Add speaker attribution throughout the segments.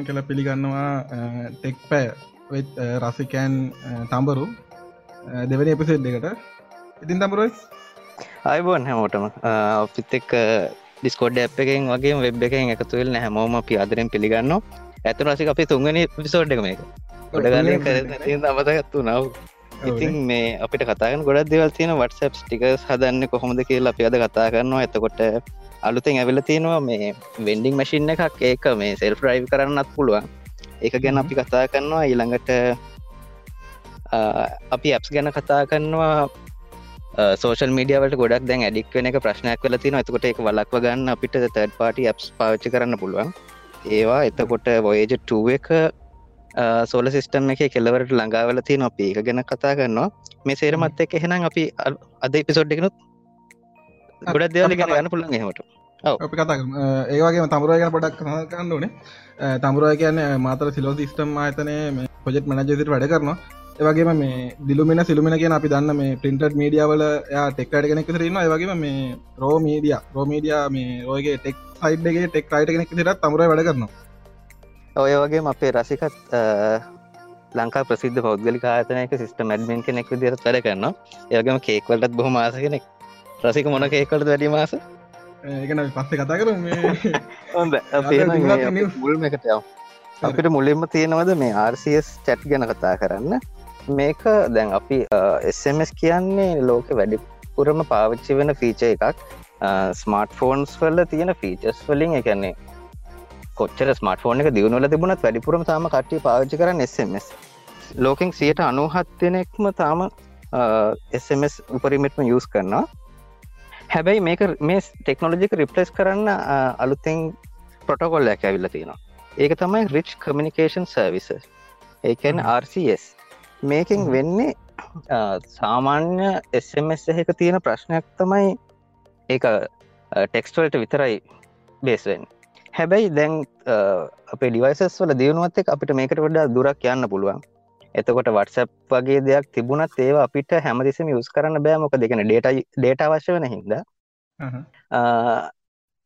Speaker 1: අයිබෝන් කළ පිළිගන්නවා ටෙක් පෑ රසිකෑන් තම්බරු දෙවැනි එපිසෙට් දෙකට. ඉතින් තම්බරුව
Speaker 2: අයිබෝන් හැමෝටම. අපිත් එක් ඩිස්කෝඩ් ඇ් එකෙන් වගේ වෙබ් එකෙන් එකතුවෙල් හැමෝම අපි අදරෙන් පිළිගන්න ඇතු රසික අපි තුන්ගනි පිසෝඩ් එක මේක. ගොඩගල අමතගත්තු නව ඉතින් මේ අපිට කතාගන ගොඩක් දෙවල් තියෙන වටසප් ටික හදන්න කොහොමද කියලා අපි අද කතා කරනවා. එතකොට අලුතෙන් ඇවිල තියෙනවා මේ වෙන්ඩිං මශින්න එකක්. ඒක මේ සෙල් රයිව් කරන්නත් පුළුවන්. ඒක ගැන අපි කතා කරනවා. ඊළඟට අපි ඇප්ස් ගැන කතා කරනවා. සෝෂල් මීඩියවලට ගොඩක් දැන් ඇඩික් වෙන එක ප්‍රශ්නයක් වෙල තින එතකොට එක වලක්ව ගන්න අපිට තඩ පාටි ඇප්ස් පාච්චි කරන්න පුළුවන්. ඒවා එතකොට වොයජ ටුව එක සෝල සිිස්ටම් එක කෙලවරට ළඟාවල තිය අපි එක ගැන කතා කරනවා. මේ සේරමත් එක එහෙනම් අපි අද පිසෝඩ්ඩෙකනුත් ගොඩක් දෙවල ගැන ගන්න පුළන් හෙමට
Speaker 1: අපි කතා ඒවගේ තමුරය ගැන පොඩක් කන්න ඕනේ. තමුරය කියන්න මාතර සිලෝ සිිස්ටම් ආතනය පොජෙට් මනජසිට වැඩ කරනවා. ඒවගේම මේ දිලුමෙන සිලුමෙන කියෙන අපි දන්න මේ පින්ටර් මීඩියාවල ටෙක්ට කෙනෙක් රන්න ඒවගේම මේ රෝ මීඩිය රෝමීඩිය මේ රෝයගේ ටෙක් සයිඩ්ගේ ටෙක් රයිට කෙනෙක් සිරත් තමුර වැඩ කරනවා.
Speaker 2: ඔය වගේ අපේ රසිකත් ලංකා ප්‍රසිද්ධ පෞද්ගලි ආතනයක සිිස්ටම ඇඩ්මින් කෙනෙක් විදිරත් වැඩ කරන්න ඒගම කේක්වලටත් බොහොම ආස කෙනෙක් රසික මොන කේකට වැඩි මාස?
Speaker 1: ඒකන පස්සේ කතා කර
Speaker 2: හොඳ මුල්ම එකට යව අපිට මුලින්ම තියෙනවද මේ RCS චැට් ගැන කතා කරන්න? මේක දැන් අපි SMS කියන්නේ ලෝක වැඩිපුරම පාවිච්චි වෙන ෆීච එකක්. ස්මර්ට ෆෝන්ස් වල්ල තියෙන ෆීචස් වලින් එකන්නේ කොච්චර ස්මට ෆෝන එක දියුණුවල තිබුණත් වැඩිපුරම තාම කට්ටි පාවිච්චි කරන්න SMS ලෝකෙන් සියට අනුහත්වෙනෙක්ම තාම SMS උපරිමෙත්ම යස් කරනවා හැබැයි මේක මේ ටෙක්නොලජික රිප්ලස් කරන්න අලුතෙන් පොටකොල්ලයක් ඇවිල්ල තියෙනවා. ඒක තමයි රිච් කමිනිකේෂන් සර්විස ඒකැන RCS මේකින් වෙන්නේ සාමාන්‍ය SMS එක තියෙන ප්‍රශ්නයක් තමයි ඒ ටෙක්ස්ටවල්ට විතරයි බේස්වෙන් හැබැයි දැන් අපේ ඩිවයිසස් වල දියුණුවත් එක අපිට මේකට වඩා දුරක් යන්න පුළුවන් එතකොට වටසප් වගේ දෙයක් තිබුණත් ඒවා අපිට හැමදිසිම යුස් කරන්න බෑ. මොක දෙකන ඩේට ඩේට අවශ්‍ය වෙන හිද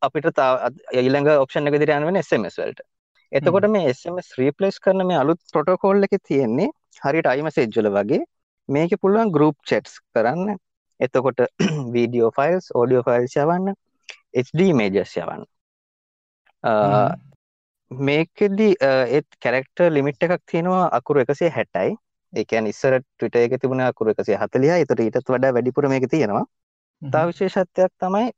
Speaker 2: අපිට ඊළඟ ඔප්ෂන් එක දිරයන් වෙන SMS වලට. එතකොට මේ SMS රීපලස් කරන මේ අලුත් පොටකෝල් එක තියෙන්නේ හරිට අයිම සෙජ්ජල වගේ මේක පුළුවන් ගරුප් චෙට්ස් කරන්න. එතකොට වීඩියෝ ෆයිල්ස් ඕඩියෝ ෆයිල්ස් යවන්න HD මේජස් යවන්න මේකෙදි ඒත් කැරෙක්ට ලිමිට් එකක් තියෙනවා අකුරු එකසේ හැටයි. ඒකන් ඉස්සර ටවිට එක තිබුණ අකුරු එකසේ හතලිය එතට ඊටත් වඩා වැඩිපුර මේක තියෙනවා. තා විශේෂත්වයක් තමයි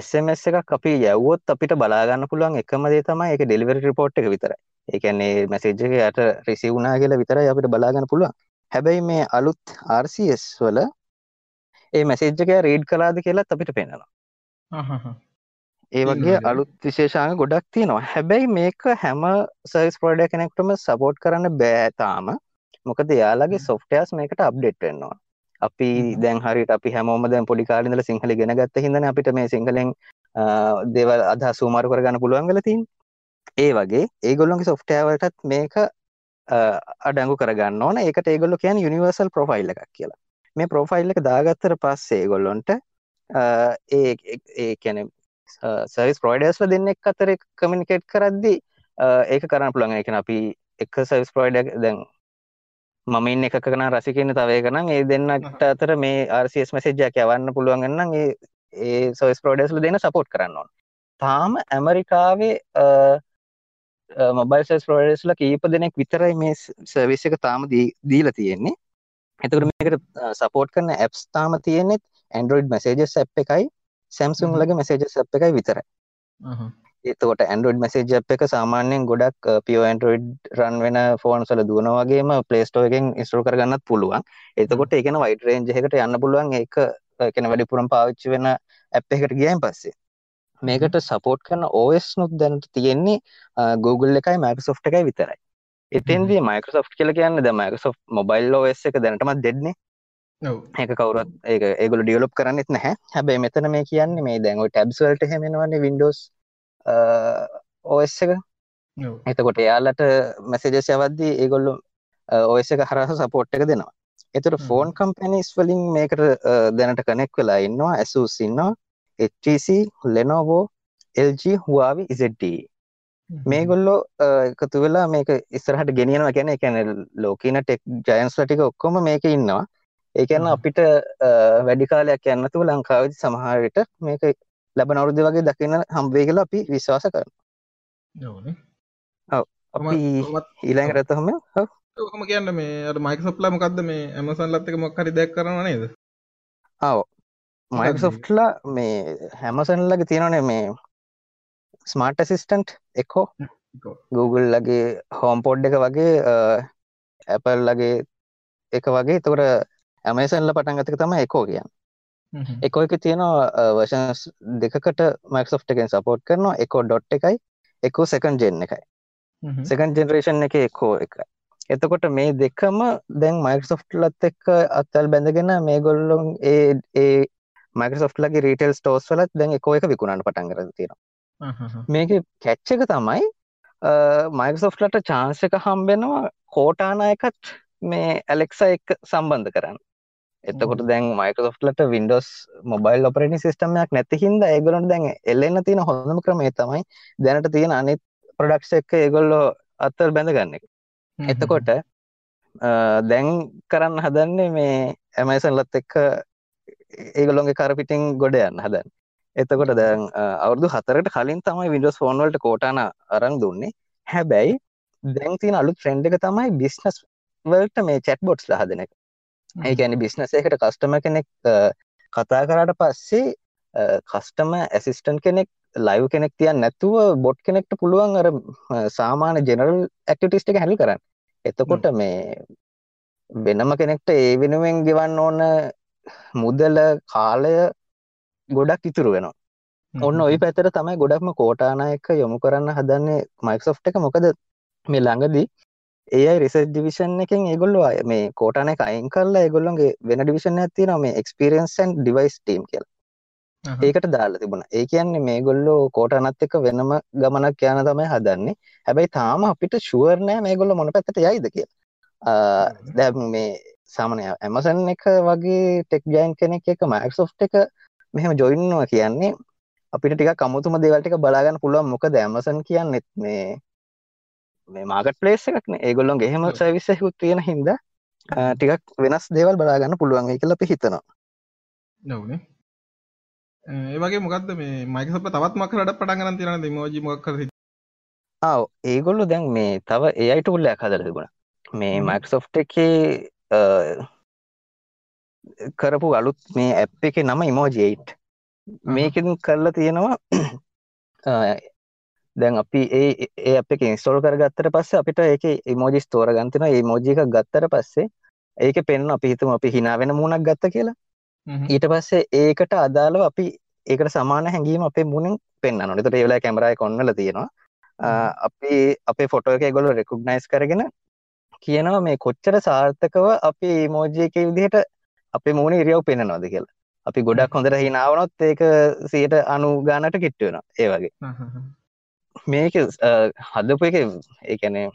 Speaker 2: SMS එකක් අපි යව්වොත් අපිට බලාගන්න පුළුවන් එකම දේ තමයි එක ඩෙලිවරි රිපෝට් එක විතරයි. ඒකන්නේ මැසේජ් එක යට රිසි වුණා කියලා විතරයි අපිට බලාගන්න පුළුවන්. හැබැයි මේ අලුත් RCS වල ඒ මැසේජ් එක රීඩ් කලාද කියලාත් අපිට පෙන්නවා ඒ වගේ අලුත් විශේෂාංග ගොඩක් තියෙනවා. හැබැයි මේක හැම සර්ස් පොඩ කෙනෙක්ටම සපෝට් කරන්න බෑතාම මොකද යාලගේ සොෆ්ටයස් මේකට අප්ඩේට් වෙන්නවා අපි දැන් හරිට අපි හැමෝම දැන් පොඩි කාලින්දල සිංහල ගෙන ගත්ත හිදන අපිට මේ සිංහලෙන් දේවල් අදහ සූමාරු කරගන්න පුළුවන් වෙලතින් ඒ වගේ ඒගොල්ලොන්ගේ සොෆ්ටෑවලටත් මේක අඩංගු කරගන්න ඕන. ඒකට ඒගොල්ලො කියන යුනිවර්සල් ප්‍රොෆයිල් එකක් කියලා. මේ ප්‍රොෆයිල් එක දාගත්තර පස්සේ ගොල්ලොන්ට ඒ ඒ කැන සවිස් ප්‍රෝයිඩස්ල දෙන්නෙක් අතර කමිනිකේට් කරද්දි ඒක කරන්න පුළන් එක අපි එක සවිස් ප්‍රෝයිඩ දැන් මමින් එක කන රසිකන්න තවය කනම් ඒ දෙන්නට අතර මේ ආර්සිස් මසේජ්ජක් යවන්න පුළුවන්ගන්නම් ඒ සොයිස් ප්‍රෝඩස්ල දෙන්න සපෝට් කරන්න ඕන්. තාම ඇමරිකාවේ මොබයිල් සස් ප්‍රෝඩස්ල කීප දෙනෙක් විතරයි මේ සර්විස් එක තාම දීල තියෙන්නේ. එතකට මේකට සපෝට් කරන ඇප්ස් තාම තියෙනෙත් ඇන්ඩරෝයිඩ් මසේජස් ඇ් එකයි සැම්සුම් ලගේ මසේජ සප් එකයි විතරයි. ඒතකොට ඇන්ඩරෝඩ් මසේජ් එක සාමාන්‍යයෙන් ගොඩක් පියෝ ඇන්ඩරෝයිඩ් රන් වෙන ෆෝන් සල දුවන වගේම පලේස්ටෝ එකෙන් ඉස්ටෝ කරගන්නත් පුළුවන්. එතකොට එකන වයිට රේන්ජ එකට යන්න පුළුවන්. එක කෙන වැඩිපුරම් පාවිච්චි වෙන ඇප් එකට ගියන් පස්සේ. මේකට සපෝට් කරන ඕස් නොත් දැනට තියෙන්නේ Google එකයි මයිකසෝ් එකයි විතරයි. එතන්දී මයිකසෝ් කියල කියන්න ද මයිකසෝ් මොබයිල් ෝස් එක දැනටමත් දෙන්නේ ඒක කවුරත් ඒ ඒගොල ඩියලොප් කරන්නෙත් නැහැ. හැබැයි මෙතන මේ කියන්නේ මේ දැන්ව ටැබ්ස්වල්ට හෙමෙනවන්නේ වින්ඩෝස් ඕස් එක. එතකොට එයාලට මැසේජස් යවද්දී ඒගොල්ලු ඔස් එක හරහ සපෝට් එක දෙනවා. එතුට ෆෝන් කම්පැනිස් වලින් මේකට දැනට කනෙක් වෙලා ඉන්නවා. ඇසුස් ඉන්නවා. HTC ලෙනෝවෝ LG හවාවි ඉසට මේගොල්ලෝ එකතු වෙලා මේක ඉස්සරහට ගෙනියනවා. ගැන එකැන ලෝකීන ටෙක් ජයන්ස් ලටික ඔක්කොම මේක ඉන්නවා ඒකන්න අපිට වැඩි කාලයක් යන්නතුව ලංකාවදි සමහරට මේක ලැබ නවරුද වගේ දකින්න හම්බේ කියලා අපි විශ්වාස කරන ඊළඟ රතහම
Speaker 1: හම කියන්න මේ මයික සප්ලා මොකක්ද මේ ඇමසන් ලත්තක මොක්හරි දැක් කරන නේද?
Speaker 2: ආව. මයිකසොෆ්ට්ලා මේ? හැමසන්ලගේ තියෙනනේ මේ ස්මාර්ට සිිස්ටන්ට් එක්කෝ Google ලගේ හෝම් පොඩ් එක වගේ ඇපල් ලගේ එක වගේ. තකට ඇමසන්ල පටන් ගතක තම එකෝ කියන්න. එකෝ එක තියෙනවා වර්ෂන්ස් දෙකට මක්සෝ් එකෙන් සපෝට් කරනවා. එකෝ ඩොට් එකයි. එකෝ සෙකන් ජෙන් එකයි. සෙකන් ජෙනරේෂන් එක එකෝ එක එතකොට මේ දෙකම දැන් මයිකසොෆ්ට් ලත් එක්ක අත්තල් බැඳගෙන මේ ගොල්ලොන් ඒ ඒ මයිකසොෆ්ට් ලගේ රීටෙල් ස්ටෝස් වලත් දැන් එකෝ එක විකුණන්න පටන් කරලා තියෙනවා. මේක කැච් එක තමයි මයිකසොෆ්ට්ලට චාන්ස එක හම්බෙනවා කෝටානායකත් මේ ඇලෙක්ස එක් සම්බන්ධ කරන්න එතකොට දැන් මයිකසොෆ්ට්ලට වින්ඩෝස් මොබයිල් ඔපරටි සිස්ටමයක් නැති හින්ද ඒගලොට දැන් එල්ලන්න තියෙන හොඳම ක්‍රමේ තමයි දැනට තියෙන අනිත් ප්‍රඩක්ෂ එක ඒගොල්ලෝ අත්තල් බැඳගන්න එක. එතකොට දැන් කරන්න හදන්නේ මේ ඇමයිසන්ලත් එක්ක ඒගොලොන්ගේ කරපිටිං ගොඩ යන්න හදන්න. එතකොට දැන් අවුදු හතරට කලින් තමයි විඩෝස් ෆෝන්වලට කෝටාන අරං දුන්නේ. හැබැයි දැන් තින අලු ට්‍රෙන්ඩ් එක තමයි බිස්නස් වලට මේ චැට් බොට්ස් හදන එක ඒගැනි බිස්නස එකට කස්ටම කෙනෙක් කතා කරට පස්සේ කස්ටම ඇසිස්ටන් කෙනෙක් ලයිව් කෙනෙක් තියන් නැතුව බොට් කෙනෙක්ට පුළුවන් අර සාමාන ජෙනරල් ඇක්ටිටිස්ට එක හැලි කරන්න. එතකොට මේ වෙනම කෙනෙක්ට ඒ වෙනුවෙන් ගෙවන්න ඕන මුදල කාලය ගොඩක් ඉතුරු වෙනවා. ඔන්න ඔයි පැතර තමයි ගොඩක්ම කෝටානායක යොමු කරන්න හදන්නේ මයික්සෝ් එක. මොකද මේ ළඟදී ඒයි රිස ඩිවිෂන් එකෙන් ඒගොල්ලු අය මේ කෝටන එක අයින් කරලා ඒගොල්ලොන්ගේ වෙන ඩිවිෂන් ඇති න මේ එක්ස්පිරියන්සන් ඩිවයිස් ටීම් කියලා. ඒකට දාලා තිබුණ. ඒ කියන්නේ මේ ගොල්ලෝ කෝටනත් එක වෙනම ගමනක් යන තමයි හදන්නේ. හැබැයි තාම අපිට ශුවර්නෑ මේ ගොල්ල මොන පැත්තට යයිද කිය දැ මේ සාමනය ඇමසන් එක වගේ ටෙක් ජයින් කෙනෙක් එක මයික්සෝ් එක මෙහෙම ජොයින්නවා කියන්නේ අපිට ටික කමුතුම දේවල්ටික බලාගන්න පුළුවන් මොක දැමසන් කියන්නෙත් මේ මාගට පලේස් එකක්න ඒගොල්ලොන් ගෙහෙම සවිස හුත් තියෙන හින්ද ටිකක් වෙනස් දේවල් බලාගන්න පුළුවන් එක ලපි හිතනවා.
Speaker 1: නොවනේ ඒවගේ මොකක්ද මේ මයිකසප තවත් මකරට පටන්ගන තිරන මෝජි මොක්කර
Speaker 2: ආව. ඒගොල්ලු දැන් මේ තව ඒයිට උල්ලයක් හදර තිබුණ. මේ මයිකසෝ් එක කරපු අලුත් මේ ඇප් එක නම ඉමෝජයිට් මේකින් කරලා තියෙනවා දැන් අපි ඒ ඒ අප එක ඉන්ස්ටෝල් කරගත්තර පස්සේ අපිට ඒක ඉමෝජිස් තෝර ගන්තින ඒ මෝජික ගත්තර පස්සේ ඒක පෙන්න්න අපි හිතුම අපි හිනාවෙන මුණක් ගත්ත කියලා. ඊට පස්සේ ඒකට අදාළව අපි ඒකට සමාන හැඟීම අපේ මුණින් පෙන්න්න නොනතට ඒවෙලා කැමරයි කොන්නල තියෙනවා. අපි අපේ ෆොටෝ එක ගොල රෙකුග්නයිස් කරගෙන කියනවා මේ කොච්චර සාර්ථකව අපි මෝජයක විදිහට අපේ මූුණ ඉරියව් පෙන්න්නනවාද කියලා. අපි ගොඩක් හොඳට හිනාවනොත් ඒක සියට අනු ගානට කිට්ටුවෙන ඒ වගේ මේක හදපු එක ඒකැනේ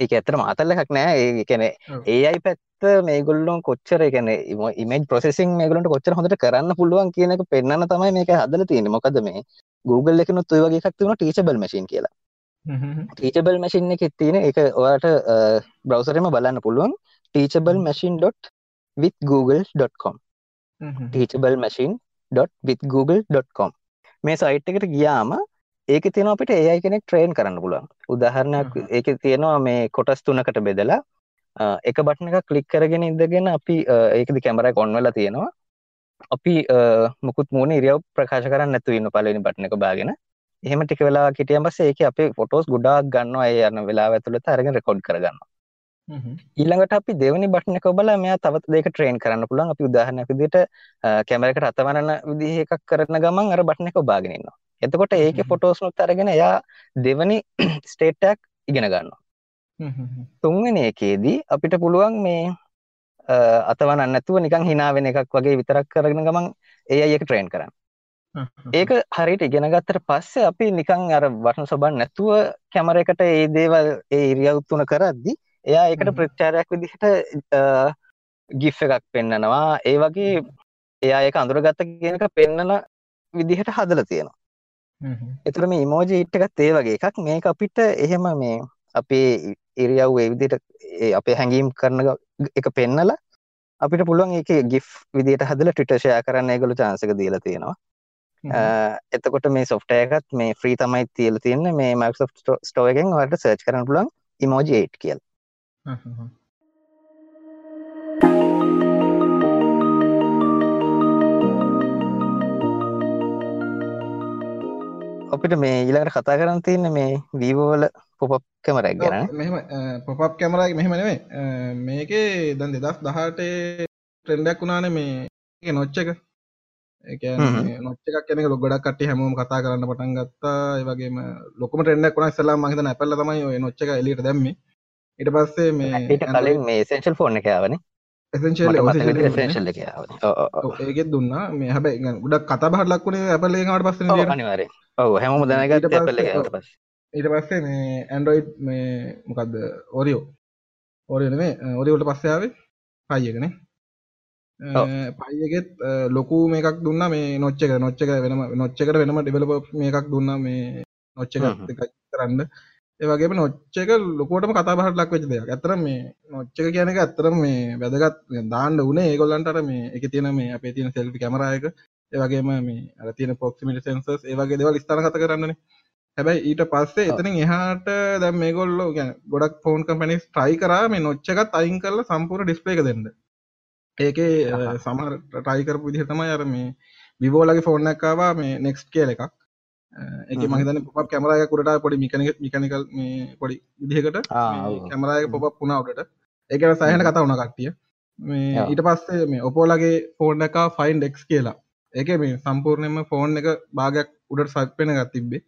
Speaker 2: ඒක ඇතර මාතල්ල එකක් නෑ. ඒ කැන ඒ අයි පැත්ත මේගොල්ලොන් කොච්චර කැන ඉමේජ් ප්‍රසෙසින් මේගලට කොච්චර හොඳට කරන්න පුළුවන් කියනක පෙන්න්න තමයි මේක හදල තියෙන මොකද මේ Google එකනුත් ඔය වගේ එකක් තිබුණ ටීචබල් මශීන් කියලා. ටීචබල් මශින් එක තියෙන එක ඔයාට බ්‍රවසරම බලන්න පුළුවන්. ටීචබල් මශීන් with google.com teachable machine with google.com මේ සයිට් එකට ගියාම ඒක තියෙන අපිට ඒයි කෙනෙක් ට්‍රේන් කරන්න පුළුවන්. උදාහරණයක් ඒක තියෙනවා මේ කොටස් තුනකට බෙදලා එක බටන එක කලික් කරගෙන ඉදගෙන අපි ඒකද කැමරයි කොන්වල තියෙනවා. අපි මුකුත් මූුණ ඉරියව් ප්‍රකාශ කරන්න නැතු ඉන්න පලනි බටන එක බාගෙන. එහෙම ටික වෙලා කිටියම් පස්සේ ඒක අපේ ෆොටෝස් ගොඩාක් ගන්නවා. ඒ යන්න වෙලා ඇතුළත අරගෙන රෙකෝඩ් කරගන්න ඊළඟට අපි දෙවනි බටන එක බල මෙයා තවත් දෙක ට්‍රේන් කරන්න පුළන් අපි උදාහරණයක් විදිට කැමරකට අතවරන්න විදිහ එකක් කරන ගමන් අර බටන එක බාගෙනන්නවා එතකොට ඒක ෆොටෝස්නුත් අරගෙන එයා දෙවනි ස්ටේට්ටක් ඉගෙන ගන්නවා. තුන්වෙන එකේදී අපිට පුළුවන් මේ අතවන නැතුව නිකං හිනාවෙන එකක් වගේ විතරක් කරගෙන ගමන් ඒ ඒක ට්‍රේන් කරන්න. ඒක හරිට ඉගෙන ගත්තට පස්සේ අපි නිකං අර වටන සොබන් නැතුව කැමර එකට ඒ දේවල් ඒ ඉරියවුත්තුන කරද්දි එයා ඒකට ප්‍රච්චාරයක් විදිහට ගිෆ් එකක් පෙන්නනවා. ඒ වගේ එයා ඒක අඳුරගත්ත කියනක පෙන්නන විදිහට හදල තියෙනවා එතුර මේ ඉමෝජි හිට් එකත් ඒ වගේ එකක්. මේක අපිට එහෙම මේ අපේ ඉරියව් ඒ විදිහට අපේ හැඟීම් කරන එක පෙන්නලා අපිට පුළුවන් ඒක ගිෆ් විදිහට හදලා ට්විටර් ෂෙයා කරන්න ඒගොල්ලෝ chance එක දීලා තියෙනවා. එතකොට මේ software එකත් මේ free තමයි තියලා තියෙන්නේ. මේ Microsoft Store එකෙන් ඔයාලට search කරන්න පුළුවන් emoji 8 කියලා අපිට මේ ඊළඟට කතා කරන්න තියන්න මේ වීවෝවල පොප් කැමරක් ගැන
Speaker 1: මෙම පොප් කැමරයි මෙහෙම නෙවේ මේකේ දන් දෙදස් දහටේ ට්‍රෙන්ඩක් වුණාන මේ නොච්ච එක. නොච්චක් කෙනෙ ලො ගොඩක් කට හැමෝම කතා කරන්න පටන් ගත්තා. ඒවගේම ලොකම ටෙන්ඩක් වුණ. සල්ලා මහිත නැපල්ල තමයි ඔය නොච්චක එලිට දැම්ම. ඉට පස්සේ මේ
Speaker 2: ඊට කලින් මේ සෙන්ශල් ෆෝන් එක ආවනේ
Speaker 1: ඒගෙත් දුන්නා. මේ හැබැයි ගොඩක් කතා බහට ලක්වුණේ ඇපල්ලේකට පස්ස
Speaker 2: අනිවාරය ඔව හැම දැනගත් ඇපල්ල පස්
Speaker 1: ඊට පස්සේ මේ ඇන්ඩරෝයිඩ් මේ මොකක්ද ඕරියෝ ඕරියන මේ ඔරියෝට පස්සයාවේ පයියකනේ පයියගෙත් ලොකු මේකක් දුන්න මේ නොච්චක නොච්චක වෙනම නොච්චකට වෙනම ඩිවලප මේකක් දුන්න මේ නොච්චක කරන්න ඒවගේ නොච්චක ලොකෝටම කතා බහට ලක් වෙච දෙයක්. ඇතර මේ නොච්චක කියන එක ඇත්තරම් මේ වැදගත් දාන්න වනේ ඒගොල්ලන්ට මේ එක තියෙන මේ අපේ තියෙන සෙල්ි කැමරයක ඒවගේම මේ අර තියෙන පොක්සිමිට සෙන්සස් ඒවගේ දෙවල් ස්ථාන කත කරන්නන හැබැයි ඊට පස්සේ එතනින් එහාට දැම් මේ ගොල්ලෝ ගැන ගොඩක් ෆෝන් කම්පනිස් ට්‍රයි කරා මේ නොච්චකත් අයින් කරලා සම්පූර් ඩිස්පලේක දෙන්න. ඒකේ සමර ටයිකරපු විදිහ තමයි අර මේ විවෝලගේ ෆෝන් එකවා මේ නෙක්ස්ට් කියල එකක් එක මහිතන පොප කැමරය කුරට පොඩි මිකනික මිකනිකල් මේ පොඩි විදිහකට කැමරය පොප පුුණාවට ඒකට සහහන කතා වුණ කට්ටිය. මේ ඊට පස්සේ මේ ඔපෝලගේ ෆෝන් එක ෆයින් ඩෙක්ස් කියලා. ඒක මේ සම්පූර්ණයම ෆෝන් එක භාගයක් උඩට සක්පෙන ගත් තිබ්බේ.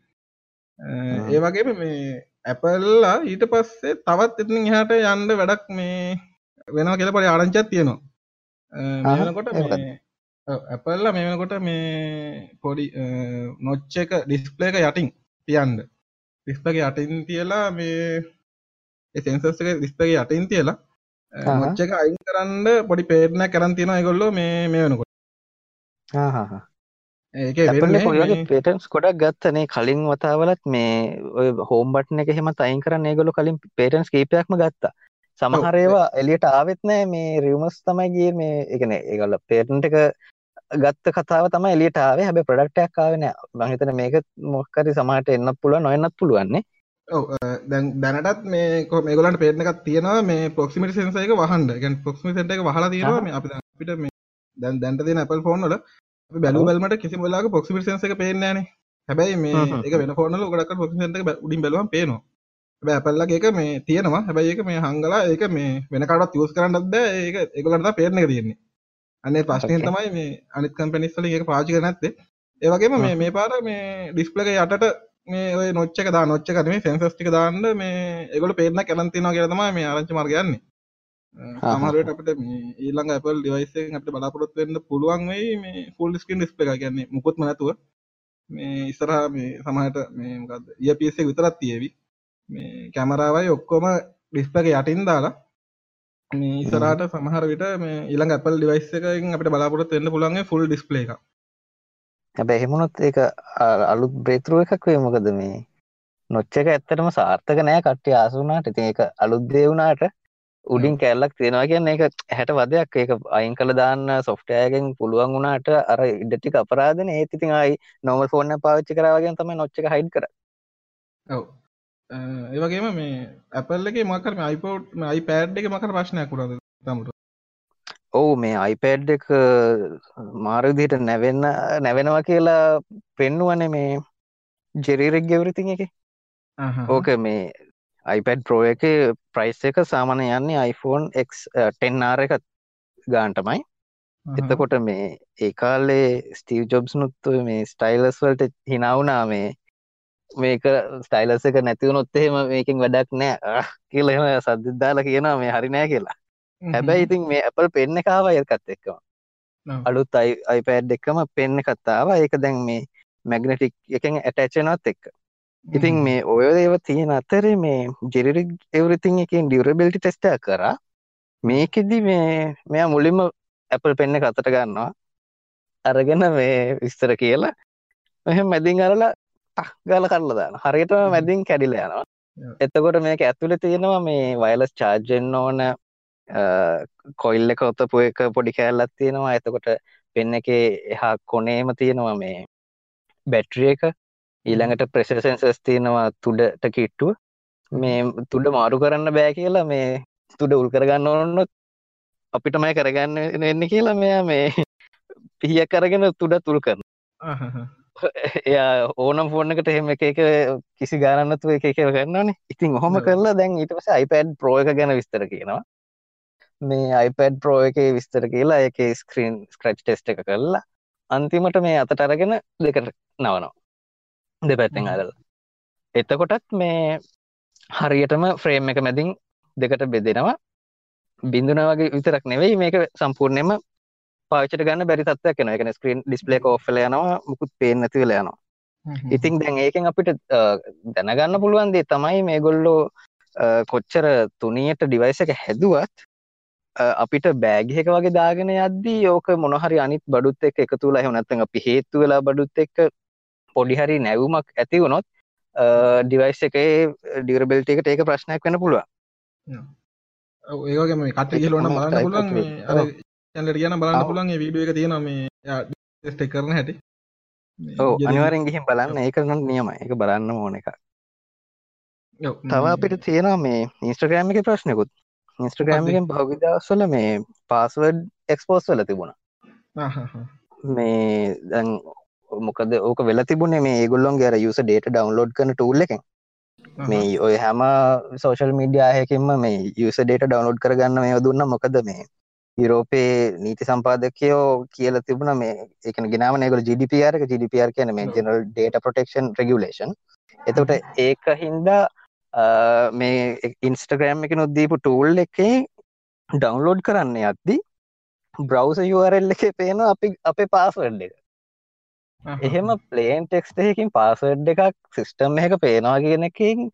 Speaker 1: ඒ වගේම මේ ඇපල්ලා ඊට පස්සේ තවත් එතින් එහට යන්ඩ වැඩක් මේ වෙනවා කියල පොඩි ආරංචත් තියෙනවා. මේනකොට ඇපල්ල මේ වෙනකොට මේ පොඩි නොච්ච එක ඩිස්පලේක යටින් තියන්ඩ ඩිස්පක යටින් තියලා මේ සෙන්සස් එක ඩිස්පක යටින් තියලා නොච්ච එක අයින් කරන්න පොඩි පේටන කරන් තියෙන ගොල්ලෝ මේ මේ වෙනකොට.
Speaker 2: පොලගේ පේටන්ස් කොඩක් ගත්තනේ කලින් වතාවලත් මේ ඔය හෝම් බට්න එක හෙම අයින් කරන්න ඒගොලු කලින් පේටන්ස් කීපයක්ම ගත්තා. සමහරේවා එලියට ආවෙත් නෑ මේ රියමස් තමයි ගිය මේ එකන ඒගල පේටන්ට එක ගත්ත කතාව තම එලියට ආවේ. හැබ ප්‍රඩක්ටයක් ආවෙන මහිතන මේක මොක්කරි සමහට එන්න පුළුව නොයන්නත් පුළුවන්නේ.
Speaker 1: දැනටත් මේ මේගලට පේන එකක් තියෙනවා මේ පොක්සිමිට සෙන්සයක වහන්ඩ ගැන් පොක්සිමි සට එක වහලා තියෙනවා මේ අපි අපිට මේ දැන් දැන්ට තියෙන Apple ෆෝන් වල බැලු බැලමට කිසි වෙලාවක ප්‍රොක්සිමර් සෙන්සර් එක පේන්නේ නැහනේ හැබැයි මේ ඒක වෙන ෆෝන් වල ගොඩක් ප්‍රොක්සිමර් සෙන්සර් එක උඩින් බැලුවම පේනවා. හැබැයි Apple ලගේ එක මේ තියෙනවා. හැබැයි ඒක මේ හංගලා ඒක මේ වෙන කාටවත් යූස් කරන්නත් බෑ. ඒක ඒගොල්ලන්ට තමයි පේන එක තියෙන්නේ අනේ ප්‍රශ්නේ තමයි මේ අනිත් කම්පැනිස් වලින් ඒක පාවිච්චි කරන්නේ නැත්තේ. ඒ වගේම මේ මේ පාර මේ ඩිස්ප්ලේ එක යටට මේ ඔය නොච්ච එක දා නොච්ච එක නෙමෙයි සෙන්සර්ස් ටික දාන්න මේ ඒගොල්ලෝ පේන්න කැලන් තියනවා කියලා තමයි මේ ආරංචි මාර්ගය යන්නේ. සමහරට අපට ඊළඟ device එකෙන් අපිට බලාපොරොත්තු වෙන්න පුළුවන් වෙයි මේ full screen display එක කියන්නේ මුකුත්ම නැතුව. මේ ඉස්සරහා මේ සමහරට මේ earpiece එක විතරක් තියේවි. මේ කැමරාවයි ඔක්කොම ඩිස්ප්ලේ එක යටින් දාලා මේ ඉස්සරහට සමහර විට මේ ඊළඟ Apple device එකකින් අපිට බලාපොරොත්තු වෙන්න පුළුවන් full display එකක්.
Speaker 2: හැබැයි එහෙමුණොත් ඒක අලුත් බ්‍රේක්ත්‍රූ එකක් වෙයි. මොකද මේ නොච්ච එක ඇත්තටම සාර්ථක නෑ. කට්ටිය ආසු වුණාට. ඉතින් ඒක අලුත් දේ වුණාට උඩින් කැල්ලක් තියෙනවා කියන්න එක හැට වදයක්. ඒක අයින් කළ දාන්න සොෆ්ටයගෙන් පුළුවන් වුණට අර ඉඩටික අපරාධන. ඒත් ඉතින් අයි නොමල් ෆෝර්න පාච්චි කරාවගෙන් තම නොච්ච හයිඩ් කර
Speaker 1: ඔව ඒවගේම මේ ඇපල්ලගේ මකරම අයිපෝට් අයි පෑඩ් එක මකර ප්‍රශ්නයක් කුරද තමුට?
Speaker 2: ඔවු මේ අයිපෑඩ් එක මාරදියට නැවෙන්න නැවෙනවා කියලා පෙන්නුවන මේ ජෙරීරෙක් ගෙවරිතින් එක. ඕක මේ iPad Pro එක ප්‍රයිස් එක සාමන යන්නේ iPhone X10R එක ගාන්ටමයි එතකොට මේ ඒකාලේ ස්ටීව් ජොබ්ස් නුත් මේ ස්ටයිලස් වලට හිනවුනා මේ මේක ස්ටයිලස් එක නැතිවුණොත් එහෙම මේකින් වැඩක් නෑ. කියල එම සද්ධදාලා කියනවා මේ හරි නෑ කියලා. හැබැයි ඉතින් මේ Apple පෙන්න කාව ඒකත් එක්කම. අලුත් iPad එකම පෙන්න කත්තාව ඒක දැන් මේ මැගනටික් එකෙන් ඇටචනත් එක්ක. ඉතින් මේ ඔය ඒව තියෙන අතරේ මේ ජෙරිරික් එවරිතින් එකින් ඩියරබිලිටි ටෙස්ට කරා. මේකෙදි මේ මෙයා මුලින්ම ඇපල් පෙන්න කතට ගන්නවා. අරගෙන මේ විස්තර කියලා. මෙහෙම මැදින් අරලා ටක් ගාල කරලා දාන හරියට මැදින් කැඩිලා යනවා. එතකොට මේක ඇතුළේ තියෙනවා මේ වයලස් චාර්ජෙන් ඕන. කොයිල්ල එක ඔත්තපු එක පොඩි කෑල්ලත් තියෙනවා. එතකොට පෙන්න එක එහා කොනේම තියෙනවා මේ බැට්‍රිය එක. ඊළඟට ප්‍රෙසසන්සස් තියෙනවා තුඩට කිට්ටුව. මේ තුඩ මාරු කරන්න බෑ කියලා මේ තුඩ උල් කරගන්න ඕන්නොත් අපිටමයි කරගන්න එන්න කියලා මෙයා මේ පිහිය කරගෙන තුඩ තුල් කරන එයා ඕනම් ෆෝර්නකට එහෙම එක එක කිසි ගානන්නතු එක එක කරන්නනේ ඉතින් ඔහොම කරලා දැන් ඊට පස්සේ iPad Pro එක ගැන විස්තර කියනවා. මේ iPad Pro එකේ විස්තර කියලා ඒකේ ස්ක්‍රීන් ස්ක්‍රච් ටෙස්ට් එක කරලා අන්තිමට මේ අතට අරගෙන දෙකට නවනවා. දෙපැත්තෙන් අරලා. එතකොටත් මේ හරියටම ෆ්‍රේම් එක මැදින් දෙකට බෙදෙනවා. බිඳුන වගේ විතරක් නෙවෙයි මේක සම්පූර්ණයම පාචට ගන්න බැරි තත්වයක් එන එකන ස්ක්‍රීන් ඩිස්පලේ කෝෆල යනවා මුකුත් පේෙන් නැති වෙලා යනවා. ඉතින් දැන් ඒකෙන් අපිට දැනගන්න පුළුවන්දේ තමයි මේ ගොල්ලෝ කොච්චර තුනියට ඩිවයිස එක හැදුවත් අපිට බෑගිහක වගේ දාගෙන යද්දී ඕක මොනහරි අනිත් බඩුත් එක් එක තුලා හමනත්තන් අපි හේතු වෙලා බඩුත් එක්ක පොඩිහරි නැවුමක් ඇති වුණොත් ඩිවයිස් එකේ ඩිරබෙල්ට එකට ඒක ප්‍රශ්නයක් වෙන පුළුවන්.
Speaker 1: ඒවගේ මේ කට චැනලට කියන බලන්න පුළන් වීඩුව එක තියෙන මේ ටෙස්ට කරන හැටි
Speaker 2: අනිවාරෙන් ගිහිම් බලන්න ඒක නම් නියම එක බලන්න ඕන එක තව අපිට තියෙනවා මේ ඉන්ස්ට්‍රග්‍රෑම් එක ප්‍රශ්නකුත්. ඉන්ස්ට්‍රග්‍රෑම්ගෙන් භෞවිදස්සල මේ පාස්වඩ් එක්ස්පෝස් වල තිබුණා. මේ දැන් මොකද ඕක වෙල තිබුණේ මේ ඒගොල්ලොන් ගැර යුස ඩේට ඩවන්ලෝඩ් කන ටූල් එකෙන්. මේ ඔය හැම සෝශල් මීඩියාහකින්ම මේ යුස ඩේට ඩවන්ලෝඩ් කරගන්න මේ දුන්න. මොකද මේ යුරෝපයේ නීති සම්පාදකයෝ කියල තිබුණ මේ එක ගෙනාව නගල GDPR එක. GDPR කියන මේ ජනල් ඩේට ප්‍රොටෙක්ෂන් රගලේෂන් එතට ඒක හින්දා මේ ඉන්ස්ටග්‍රෑම් එක නොදදීපු ටූල් එකේ ඩවන්ලෝඩ් කරන්න යද්දි බ්‍රවස URL එක පේන අපි අපේ පාස්වඩ් එක. එහෙම පලේන් ටෙක්ස්ටයකින් පාසඩ් එකක් සිිස්ටම් එක පේනවා කියන එකින්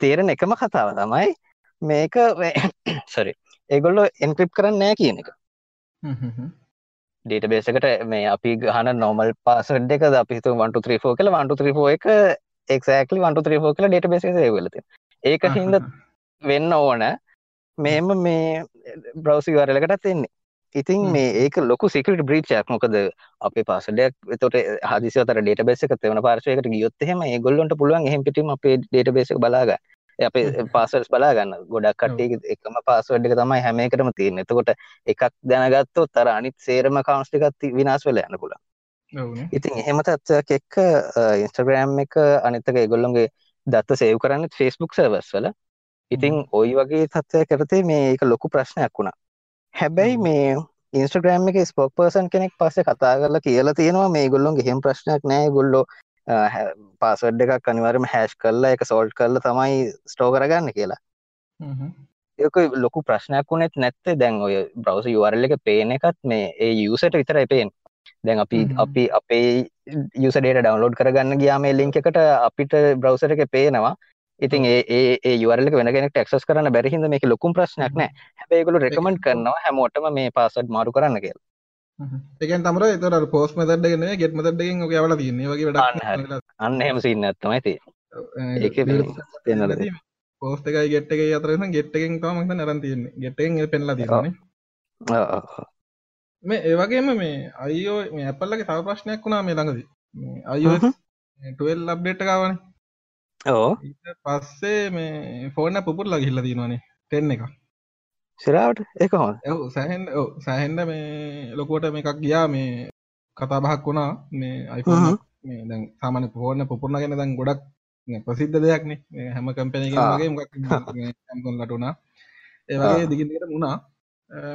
Speaker 2: තේරෙන එකම කතාව තමයි මේක. සොරි ඒගොල්ලෝ එන්ක්‍රිප් කරන්න නෑ කියන එක. ඩේට බේසකට මේ අපි ගහන නොමල් පාසඩ් එක අපිතු 1ෝ කල 1ෝ එක එක්ලි 1ෝ කල ඩේට බේස වලති ඒක හින්ද වෙන්න ඕන. මෙම මේ බ්‍රවසි වරලකට තින්නේ ඉතින් මේ ඒක ලොක සිකට බ්‍රීච්චයක් මොකද අපේ පාසඩයක් තොට හදිසතර ඩේට බේසක තවන පාර්ශයකට ගියොත්තහෙම ඒ ගොල්ලොන්ට පුළුවන් එහෙම පිටීම අපේ ඩේට බේසක බලාග අපේ පාසල්ස් බලාගන්න. ගොඩක් කට්ටේ එකම පාස්වඩ් එක තමයි හැම එකටම තියෙන එතකොට එකක් දැනගත්තොත් තර අනිත් සේරම කවන්ස්ටිකත් විනාස් වෙල යන්න පුළ ඉතින් එහෙම තත්වයක් එක්ක ඉන්ස්ටග්‍රෑම් එක අනිතක ඒගොල්ලොන්ගේ දත්ත සේව් කරන්න ෆෙස්බුක් සර්වස් වල. ඉතින් ඔයි වගේ තත්වය කරතේ මේ එක ලොකු ප්‍රශ්නයක් වුණා. හැබැයි මේ ඉන්ස්ට්‍රග්‍රෑම් එක ස්පොක් පර්සන් කෙනෙක් පස්සේ කතා කරලා කියලා තියෙනවා. මේ ගොල්ලොන් ගෙහෙම ප්‍රශ්නයක් නෑ. ගොල්ලෝ පාසඩ් එකක් අනිවරම හැෂ් කරලා එක සෝල්ට් කරලා තමයි ස්ටෝ කරගන්න කියලා. ඒක ලොකු ප්‍රශ්නයක් වුනෙත් නැත්තේ. දැන් ඔය බ්‍රවස යුවරල්ල එක පේන එකත් මේ ඒ යුසට විතරයි පේෙන් දැන් අපි අපි අපේ යුසඩේට ඩවන්ලෝඩ් කරගන්න ගියාම ලිංක එකට අපිට බ්‍රවසර එක පේනවා. ඉතින් ඒ යුවරලක වෙනගෙනෙක් ටක්සස් කරන්න බැරිහිද මේක ලොකුම් ප්‍රශ්නයක් නෑ. හැබේගුලු රෙකමෙන්ට් කරනවා හැමෝටම මේ පාසඩ් මාරු කරන්න කියලා
Speaker 1: එකන් තමර එතර පෝස් මතඩගෙන ගෙත් මතඩගෙන් ඔක යවල තින්නේ වගේ වැඩ
Speaker 2: අන්න හෙම සින්න ඇත්තම ඇති
Speaker 1: ඒ පෝස්ට එකයි ගෙට් එක අතරන ගෙට්ටකින් තමක්ත නරන් තියන්නේ. ගෙට්ටෙන් පෙන්ලා තිරන මේ ඒවගේම මේ අයෝ මේ ඇපල්ලගේ තව ප්‍රශ්නයක් වුණා මේ ළඟද. අයෝ ටල් ලබ්ඩේට් කාවන
Speaker 2: ඕ
Speaker 1: පස්සේ මේ ෆෝන පුපුර ලගහිල්ල තිනවානේ තෙන්න එක
Speaker 2: සිරාවට එක හො
Speaker 1: සැහෙන් සැහෙන්ඩ මේ ලොකුවට මේ එකක් ගියා මේ කතා බහක් වුණා මේ අයිෆෝන් මේ දැන් සාමාන්‍ය ෆෝන පුපුරණ ගැන දැන් ගොඩක් ප්‍රසිද්ධ දෙයක්නේ. හැම කම්පැනගේ මොකක් ලටුනා ඒවගේ දිගිට මුණා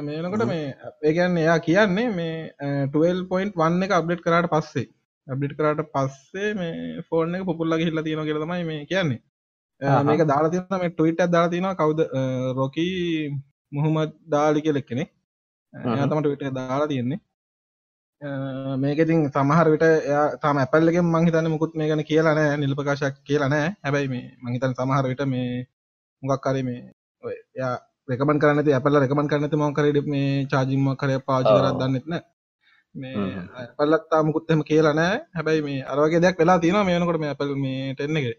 Speaker 1: මේනකොට මේ ඒගැන්න එයා කියන්නේ මේ 12.1 එක අප්ඩේට් කරාට පස්සේ. අප්ඩේට් කරාට පස්සේ මේ ෆෝන් එක පුපුල්ලගේ හිල්ල තියෙන කියල තමයි මේ කියන්නේ. මේක දාලා තියන මේ ටවිට දාලා තියෙනවා. කවුද? රොකී මුහමත් දාලි කෙලෙක් කෙනෙ තමට විට දාලා තියෙන්නේ. මේකඉතින් සමහර විට තම ඇපල්ලගෙන් මංහිතන්න මුකුත් මේ ගැන කියලා නෑ නිල්පකාශයක් කියලා නෑ. හැබැයි මේ මංහිතන් සමහර විට මේ මුගක් කරේ මේ යා රෙකමන් කරනති අපල රෙකමන් කරනති මොකරට මේ චාජිම්ම කර පාච කරත් දන්නෙත්න මේ. පල්ලත්තා මුකුත්තම කියලා නෑ. හැබැයි මේ අරවගේ දෙයක් වෙලා තියෙනවා. මේ වෙනකොට මේ Apple මේ 10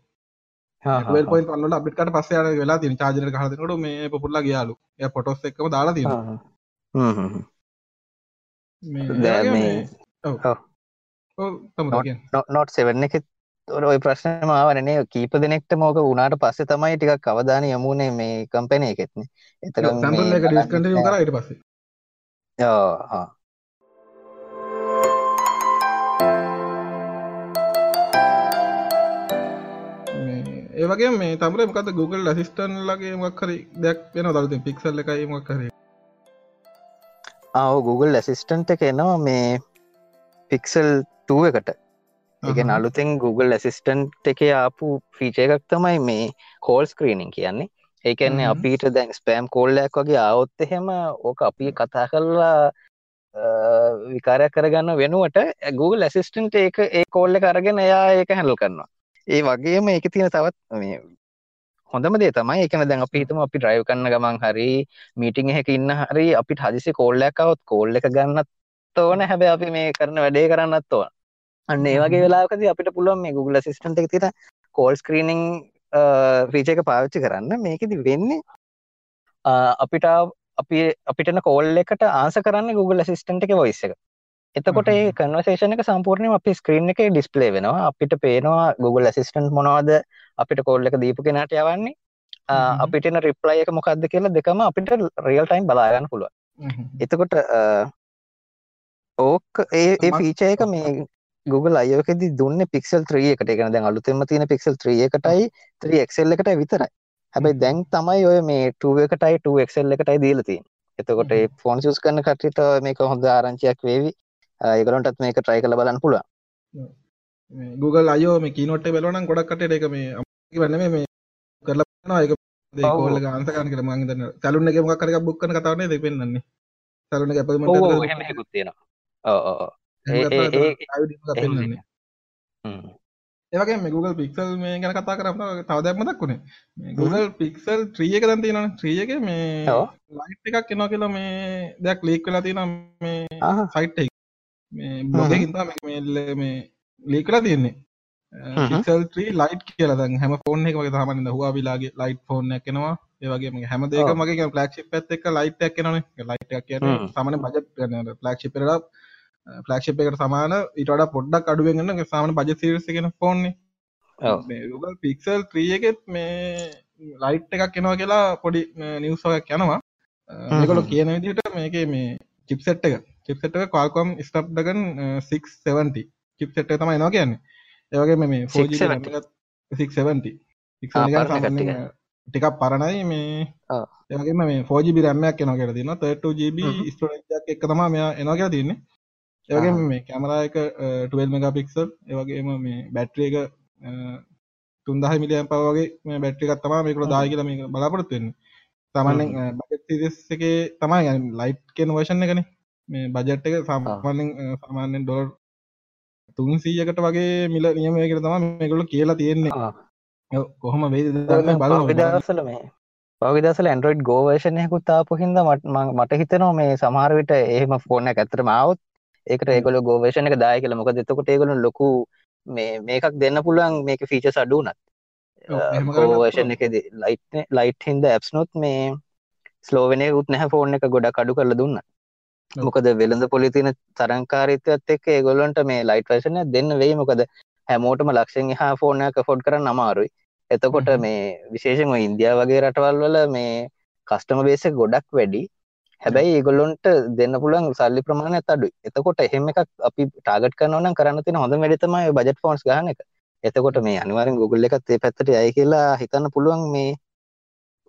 Speaker 1: එකේ
Speaker 2: හා, හා,
Speaker 1: 12.1 වල අප්ඩේට් කරලා පස්සේ ආන වෙලා එක ගහලා දෙනකොට මේ පොපුල්ලා ගියාලු එයා ෆොටෝස් එක්කම දාලා
Speaker 2: හා,
Speaker 1: තියෙනවා
Speaker 2: හා. හ්ම්, හ්ම්, හ්ම්.
Speaker 1: මේ ඒ
Speaker 2: දැන්
Speaker 1: වගේම
Speaker 2: මේ
Speaker 1: මේ ඔව්
Speaker 2: ඔව්.
Speaker 1: ඔව් තමයි කියන්නේ
Speaker 2: නො- නොට් 7 එකෙත් ඔර ඔය ප්‍රශ්නම ආවනේ නේ කීප දෙනෙක්ටම ඕක වුණාට පස්සේ තමයි ටිකක් අවධානය යොමු වුනේ මේ කම්පැනි එකෙත්නේ.
Speaker 1: එක කරා ඊට පස්සේ
Speaker 2: හා.
Speaker 1: මේ තමර මොකද Google ඇසිස්ටන් ලගේ මොක් හරි දෙයක් වෙන දරුතින් පික්සල් එකයි මොක් හරි
Speaker 2: ආ ඔව් Google Assistant එක එනවා මේ Pixel 2 එකට.
Speaker 1: අහහ.
Speaker 2: අලුතෙන් Google Assistant එකේ ආපු ෆීචර් එකක් තමයි මේ කෝල් ස්ක්‍රීනින් කියන්නේ. ඒ කියන්නේ
Speaker 1: හ්ම්.
Speaker 2: අපිට දැන් ස්පෑම් කෝල් එකක් වගේ ආවොත් එහෙම ඕක අපි කතා කරලා විකාරයක් කරගන්න වෙනුවට Google Assistant ඒක ඒ කෝල් එක අරගෙන එයා ඒක හැන්ඩල් කරනවා. ඒ වගේම ඒකේ තියෙන තවත් මේ හොඳම දේ තමයි කියන්නේ දැන් අපි හිතමු අපි ඩ්‍රයිව් කරන ගමන් හරි මීටින් එකක ඉන්න හරි අපිට හදිසි කෝල් එකක් આવොත් කෝල් එක ගන්නත් ඕන හැබැයි අපි මේ කරන වැඩේ කරන්නත් ඕන. අන්න ඒ වගේ. වෙලාවකදී අපිට පුළුවන් මේ Google Assistant එකේ තියෙන කෝල් ස්ක්‍රීනින් ෆීචර් එක පාවිච්චි කරන්න මේකෙදි වෙන්නේ අපිට අපි අපිට එන කෝල් එකට ආන්සර් කරන්නේ Google Assistant එකේ voice එක. එතකොට ඒ. කන්වර්සේෂන් එක සම්පූර්ණයෙන්ම අපේ ස්ක්‍රීන් එකේ ඩිස්ප්ලේ වෙනවා. අපිට පේනවා Google Assistant මොනවද අපිට කෝල් එක දීපු කෙනාට යවන්නේ. අපිට එන රිප්ලයි එක මොකක්ද කියලා දෙකම අපිට රියල් ටයිම් බලා ගන්න පුළුවන්. එතකොට ඕක ඒ ඒ ෆීචර් එක මේ Google I.O. එකේදී දුන්නේ Pixel 3 එකට. ඒ කියන්නේ දැන් අලුතෙන්ම තියෙන Pixel 3 එකටයි 3 XL එකටයි විතරයි. හැබැයි දැන් තමයි ඔය මේ 2 එකටයි 2 XL එකටයි දීලා තියෙන්නේ. එතකොට ඒ ෆෝන් යූස් කරන කට්ටියට මේක හොඳ ආරංචියක් වේවි. අ, ඒගොල්ලන්ටත් මේක try කරලා බලන්න පුළුවන්.
Speaker 1: මේ Google අයෝ මේ කීනොට් එක බලනවා නම් ගොඩක් කටට ඒක මේ වෙන්නේ නෙමෙයි මේ කරලා බලනවා ඒක ඒ
Speaker 2: ඔව්.
Speaker 1: කෝල් එක කරන්න කියලා මම හිතන්නේ සැලුන් එකේ මොකක් හරි එකක් බුක් කරන කතාවක් නේද ඒක පෙන්නන්නේ සැලුන් එකේ අපොයින්ට්මන්ට්
Speaker 2: ඔව්
Speaker 1: එකකට
Speaker 2: ඔව්
Speaker 1: book
Speaker 2: එහෙම
Speaker 1: කරන
Speaker 2: එකකුත් තියෙනවා. ඔව් ඔව් ඔව්.
Speaker 1: එහෙම
Speaker 2: ඒ
Speaker 1: ගත්තා
Speaker 2: ඒ
Speaker 1: ඒක
Speaker 2: ඒ
Speaker 1: live demo එකක්
Speaker 2: එහෙම
Speaker 1: පෙන්නන්නේ
Speaker 2: හ්ම්.
Speaker 1: ඒ වගේම මේ Google Pixel මේ ගැන කතා කරාම තව දෙයක් මතක් වුණේ මේ Google Pixel 3 එක දැන් තියෙනවනේ 3 එකේ මේ. ලයිට් එකක් එනවා කියලා මේ දෙයක් ලීක් වෙලා තියෙනවා මේ. සයිට් එකේ මේ. එකකින් තමයි මේක මේ මේ ලීක් වෙලා තියෙන්නේ. පික්සල් 3 ලයිට් කියලා දැන් හැම ෆෝන් එකම වගේ තමයි දැන් Huawei ලාගේ ලයිට් ෆෝන් එකක් එනවා ඒ වගේම හැම වගේ කියන්නේ ෆ්ලැග්ෂිප් එකත් එක්ක ලයිට් එකක් එනවනේ ලයිට් කියන්නේ
Speaker 2: හ්ම්.
Speaker 1: සාමාන්‍ය බජට් කියන්නේ ෆ්ලැග්ෂිප් එකට සමාන ඊට වඩා පොඩ්ඩක් අඩුවෙන් එන සාමාන්‍ය බජට් සීරීස් එකේ ෆෝන් නේ
Speaker 2: ඔව්.
Speaker 1: මේ Google Pixel 3 එකෙත් මේ ලයිට් එකක් එනවා කියලා පොඩි නිවස් එකක් යනවා
Speaker 2: හ්ම්.
Speaker 1: කියන විදිහට මේකේ මේ චිප්සෙට් එක චිප්සෙට කොල්කොම් ස්ටප්ඩගන් 670 චිප්සෙට තමයි නවා කියන්නේ. ඒවගේ මේ
Speaker 2: 670
Speaker 1: ටිකක් පරණයි මේ. ඒගේම මේ ෝජිබි රැම්මයක් එනවා කියලා
Speaker 2: තින
Speaker 1: 32ජB ස්ටක් එක තමා මෙයා එනවා කියලා තින්නේ
Speaker 2: ඒවගේ
Speaker 1: මේ කැමරා එක 12 මෙගපික්සල් ඒවගේම මේ බැට්‍රිය එක තුන්දහ මිලියම් පවගේ මේ බැට්‍රිකත් තමා මේකට දාය කියලා මේ බලාපොරොත්තු වෙන්නේ.
Speaker 2: තමන්න
Speaker 1: බකට් සිරිස් එකේ තමයි ලයිට් කියන වර්ෂන් එකනේ. මේ බජට් එක අ, සාමාන්‍යයෙන් ඩොලර් 300කට වගේ මිල නියමය කියලා තමයි මේගොල්ලෝ කියලා තියෙන්නේ. කොහොම
Speaker 2: පහුගිය
Speaker 1: බලන්න
Speaker 2: දවස්වල මේ පහුගිය දවස්වල Android Go version එකකුත් ආපු හින්දා මට හිතෙනවා මේ සමහර විට එහෙම ෆෝන් ඇත්තටම ආවොත් ඒකට Go version එක දායි කියලා. මොකද එතකොට ඒගොල්ලෝ ලොකු මේ මේකක් දෙන්න පුළුවන් මේකේ
Speaker 1: කරන්නත්
Speaker 2: version
Speaker 1: පුළුවන්.
Speaker 2: එකේදී light light හින්දා apps නොත් මේ ස්ලෝ වෙන එකකුත් නැහැ ෆෝන් එක ගොඩක් අඩු කරලා දුන්නා. මොකද වෙළඳ පොලේ තියෙන තරංකාරීත්වයත් එක්ක ඒගොල්ලන්ට මේ ලයිට් එක දෙන්න වෙයි. මොකද හැමෝටම ලක්ෂෙන් ෆෝන් එකක් afford කරන්න අමාරුයි. එතකොට. මේ විශේෂයෙන්ම ඉන්දියාව වගේ රටවල් වල මේ කස්ටමර් බේස් එක ගොඩක් වැඩි. හැබැයි ඒගොල්ලොන්ට දෙන්න පුළුවන් සල්ලි ප්‍රමාණයත් අඩුයි. එතකොට එහෙම එකක් අපි ටාගට් කරනවා නම් කරන්න තියෙන හොඳම වැඩේ තමයි බජට් ෆෝන්ස් ගන්න එක. එතකොට මේ අනිවාර්යෙන් Google එකත් ඒ පැත්තට යයි කියලා හිතන්න පුළුවන් මේ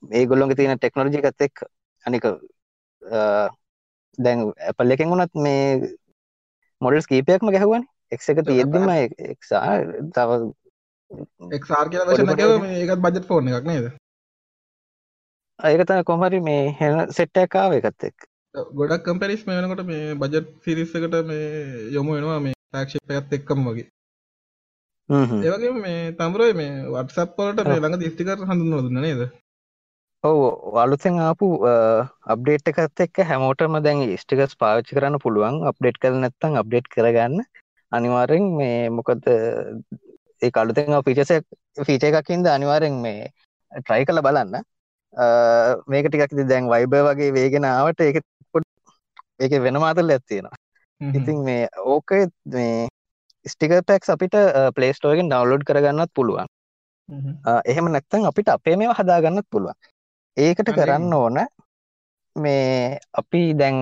Speaker 2: මේගොල්ලොන්ගේ තියෙන ටෙක්නොලොජි එකත් එක්ක. අනික දැන් Apple එකෙන් වුණත් මේ මොඩල්ස් කීපයක්ම ගැහුවානේ. X එක තියෙද්දිම XR තව
Speaker 1: XR කියලා
Speaker 2: වගේ.
Speaker 1: මේ ඒකත් බජට් ෆෝන් එකක් නේද
Speaker 2: ඒක තමයි කොහොම හරි මේ හෙන සෙට් එකක් ආව එකත්.
Speaker 1: ඔව්, ගොඩක් කම්පැනිස් මේ වෙනකොට මේ බජට් සීරීස් එකට මේ යොමු වෙනවා මේ ෆ්ලැග්ෂිප් එකත් එක්කම වගේ
Speaker 2: හ්ම් හ්ම්.
Speaker 1: ඒ වගේම මේ තඹරෝයි මේ WhatsApp වලට මේ
Speaker 2: ඔව්.
Speaker 1: ළඟදී ස්ටිකර් හඳුන්වලා දුන්නා නේද
Speaker 2: ඔව් අලුතෙන් ආපු අප්ඩේට් එකත් එක්ක හැමෝටම දැන් ස්ටිකර්ස් පාවිච්චි කරන්න පුළුවන්. අප්ඩේට් කරලා නැත්නම් අප්ඩේට් කරගන්න. අනිවාර්යෙන් මේ මොකද ඒ අලුතෙන් ෆීචර්ස් ෆීචර් එකක් හින්දා අනිවාර්යෙන් මේ try කරලා බලන්න. මේක ටිකක් දැන් වයිබර් වගේ වේගෙන ආවට ඒක ඒක වෙනම අතල්ලයක් තියෙනවා. ඉතින් මේ ඕක මේ ස්ටිකර් පැක්ස් අපිට පලේස්ටෝගෙන් ඩවන්ලෝඩ් කරගන්නත් පුළුවන්. එහෙම නැත්තං අපිට අපේ මේ හදාගන්නත් පුළුවන් ඒකට කරන්න ඕන මේ අපි දැන්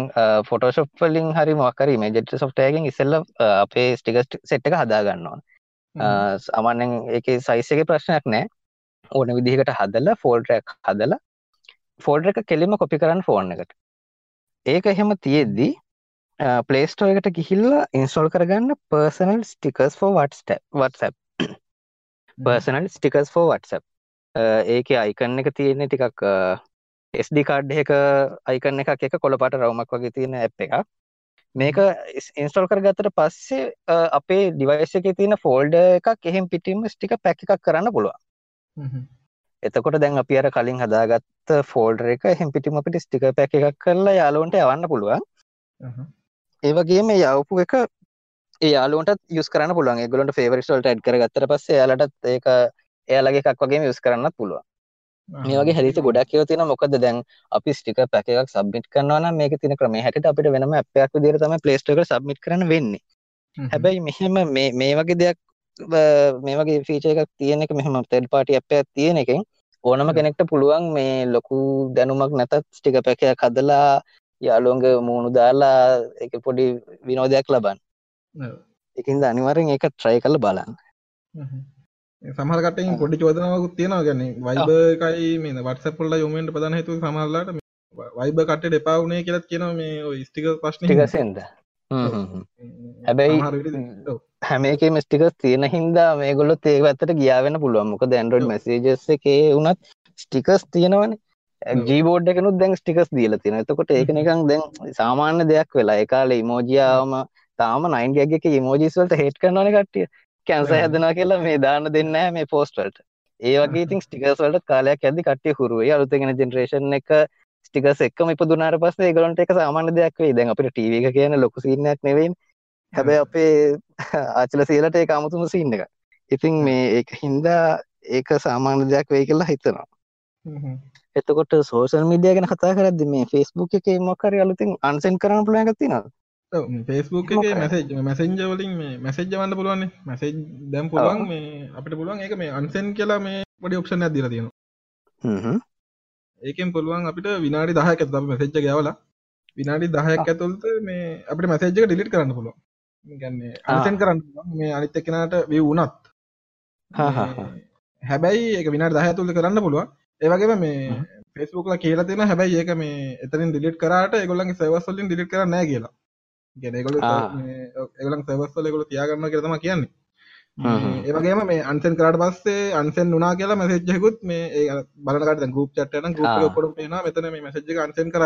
Speaker 2: ෆොටෝශොප්ලින් හරි මොකරි මේ ජෙට සොෆ්ටයගෙන් ඉස්සල්ල අපේ ස්ටිකස් සෙට් එක හදාගන්න ඕන. සාමාන්‍යෙන් ඒක සයිස්සක ප්‍රශ්නයක් නෑ. ඕන විදිහකට හදල ෆෝල්ටරක් හදලා ෆෝල්ඩ එක කෙලිම කොපි කරන්න ෆෝන් එකට. ඒක එහෙම තියෙද්දී පලේස්ටෝ එකට ගිහිල්ලා ඉන්ස්ටෝල් කරගන්න පර්සනල් ස්ටිකස් ෝ වට්ට වටසැප් පර්සනල් ස්ටිකස් ෝ වටසැප් ඒක අයිකන්න එක තියෙන්නේ ටිකක් ස්ඩි කාඩ් එක අයිකන්න එකක් එක කොළපට රවමක් වගේ තියෙන ඇ් එක මේක ඉන්ස්ටෝල් කර ගත්තට පස්සේ අපේ ඩිවයිස එක තියෙන ෆෝල්ඩ එකක් එහෙම පිටිම ස්ටික පැක් එකක් කරන්න පුළුවන් එතකොට දැන් අපි අර කලින් හදාගත්ත ෆෝල්ඩර් එක එහෙම් පිටිම අපිට ස්ටිකර් පැක් එකක් කරලා යාළුවන්ට යවන්න පුළුවන්. ඒ වගේම මේ යවපු එක ඒ යාළුවන්ටත් යූස් කරන්න පුළුවන්. ඒගොල්ලන්ට ෆේවරිට්ස් වලට ඇඩ් කරගත්තට පස්සේ එයාලටත් ඒක එයාලගේ එකක් වගේම යූස් කරන්නත් පුළුවන්. මේ වගේ හැදිච්ච ගොඩක් ඒවා තියෙනවා. මොකද දැන් අපි ස්ටිකර් පැක් එකක් සබ්මිට් කරනවා නම් මේකේ තියෙන ක්‍රමය. හැටියට අපිට වෙනම ඇප් එකක් විදිහට තමයි Play Store එකට සබ්මිට් කරන්න වෙන්නේ. හැබැයි මෙහෙම මේ මේ වගේ දෙයක් මේ වගේ ෆීචර් එකක් තියෙන එක මෙහෙම තර්ඩ් පාර්ටි ඇප් එකක් තියෙන එකෙන් ඕනම කෙනෙක්ට පුළුවන් මේ ලොකු දැනුමක් නැතත් ටික පැකයක් හදලා යාළුවන්ගේ මූුණු දාලා එක පොඩි විනෝදයක් ලබන්න. එකින්ද අනිවරෙන් ඒක ට්‍රයි කළ බලන්න
Speaker 1: සමහරකට පොඩි චෝදනාවකුත් තියෙනවා. ගැන වයිබ එකයි මේ වටසපොල්ල යොමෙන්ට ප්‍රධන හතු සමහරලාට වයිබ කටට එපාවනේ කියලත් කියන මේ ස්ටික ප්‍රශ්න.
Speaker 2: ටිකසෙන්ද හැබැයි හැම. එකේ ස්ටිකස් තියෙන හින්දා මේ ගොල්ලොත් ඒක ඇත්තට ගියාවෙන්න පුළුවන්. මොකද ඇන්ඩ්‍රොයිඩ් මැසේජස් එකේ වුණත් ස්ටිකස් තියෙනවනේ. ජීබෝඩ් එකනුත් දැන් ස්ටිකස් දීලා තියෙනවා. එතකොට ඒක නිකන් දැන් සාමාන්‍ය දෙයක් වෙලා. ඒ කාලේ ඉමෝජියාවම තාම 9 ගිග් එකේ ඉමෝජිස් වලට හේට් කරනවනේ කට්ටිය කැන්සර් හැදෙනවා කියලා මේ දාන්න දෙන්නේ මේ පෝස්ට් වලට. ඒ වගේ ඉතින් ස්ටිකර්ස් වලට කාලයක් යද්දි කට්ටිය හුරු වෙයි. අලුතෙන් ජෙනරේෂන් එක ස්ටිකර්ස් එක්කම ඉපදුනාට පස්සේ ඒගොල්ලන්ට ඒක සාමාන්‍ය දෙයක් වෙයි. දැන් අපිට ටීවී එක කියන්නේ ලොකු සීන් එකක් නෙවෙයිනේ. හැබැයි අපේ ආචල සියලට ඒ අමුතුම සින්න එක ඉතින් මේ ඒක හින්දා ඒක සාමාන්‍ය දෙයක් වෙයි කියලා හිතනවා. එතකොට සෝෂල් මිඩිය ගැන කතා කරද මේ ෆෙස්බුක් එක මොකරි අලුතින් අන්සෙන් කරන්න පුළන තින
Speaker 1: ෆෙස්බුක් එක මැසේජ් මැසෙන්ජ වලින් මේ මැසේජ් වන්න පුළුවන් මැසේජ් දැම් පුළුවන් මේ අපිට පුළුවන් ඒක මේ අන්සෙන් කියලා මේ පොඩි ඔප්ෂන් ඇදදිර තියෙනවා. ඒකෙන් පුළුවන් අපිට විනාඩි දහයක ත මැසෙච්ච ගවලා විනාඩි දහයක් ඇතුල්ත මේ අපිට මැසේජ්ක ඩිලිට කරන්න පුළුවන්. ගන්නේ අන්සෙන් කරන්න මේ අනිත්ත කෙනට වී වුනත් හැබැයි ඒක විනාට දහ තුළ කරන්න පුළුවන්. ඒවගේම මේ ෆෙස්බුක්ල කියලා තියෙන හැබැයි ඒක මේ එතරින් ඩිලිට් කරට එගොල්ලන්ගේ සවස්වලින් ඩිලිට කර නෑ කියලා ගැනගොල එගලන් සවස්වල ගොල තියාගන්න කරතම කියන්නේ. ඒවගේම මේ අන්සෙන් කරට පස්සේ අන්සෙන් වනා කියලා මැසෙච්ජයකුත් මේ බලකට ගුප් චටන ගුප පොඩ පේන මෙතන මේ මැසෙජ්ජක අන්සෙන් කර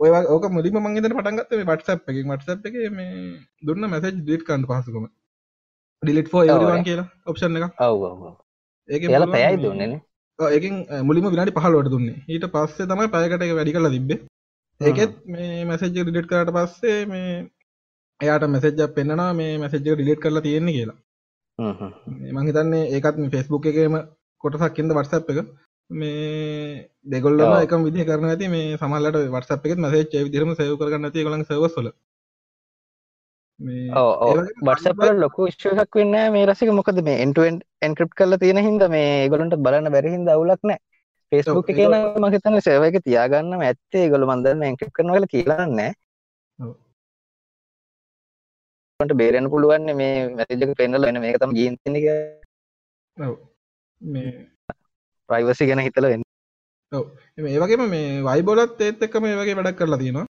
Speaker 1: ඔය ඕක මුලින්ම මං ඉදට පටන් ගත්තේ මේ WhatsApp එකකින්. WhatsApp එකේ මේ දුන්න මැසේජ් ඩිලීට් කරන්න පහසුකම. ඩිලීට් everyone කියලා ඔප්ෂන් එක
Speaker 2: ඒකේ එයාලා පැයයි දුන්නේ නේ.
Speaker 1: ඔව් ඒකෙන් මුලින්ම විනාඩි 15කට දුන්නේ. ඊට පස්සේ තමයි පැයකට වැඩි කරලා තිබ්බේ ඒකෙත් මේ මැසේජ් එක ඩිලීට් කරාට පස්සේ මේ එයාට මැසේජ් එකක් පෙන්නනවා මේ මැසේජ් එක ඩිලීට් කරලා තියෙන්නේ කියලා. මං හිතන්නේ ඒකත් මේ Facebook එකේම කොටසක් ඉන්න WhatsApp එක. මේ දෙගොල්ලම එකම විදි කරන ඇති මේ සමල්ලට වටසප් එකත් මසේච් විදිරම සයව කරගන්න ඇති ගලන් සවස්වල
Speaker 2: බටසපල ලොකු ශ්ෂයක් වෙන්න මේ රසික. මොකද මේ එන්ටුවෙන් එන්ක්‍රප් කල තියෙන හිද මේ ගොලන්ට බලන්න බැරිහිද අවුලක් නෑ ෆෙස්බුක් කියන මහිතන සේවයක තියාගන්න ඇත්තේ ගොල මන්දන්න එන්ක්‍රප් කරනවල කියලන්න ට බේරෙන පුළුවන් මේ මැතිජක පෙන්නල වෙන මේකතම ගීන්තික
Speaker 1: මේ
Speaker 2: ප්‍රයිවසි ගැන හිතල වෙන්න.
Speaker 1: ඒ වගේම මේ වයිබොලත් ඒත් එක්ක මේ වගේ වැඩක් කරලා තියෙනවා.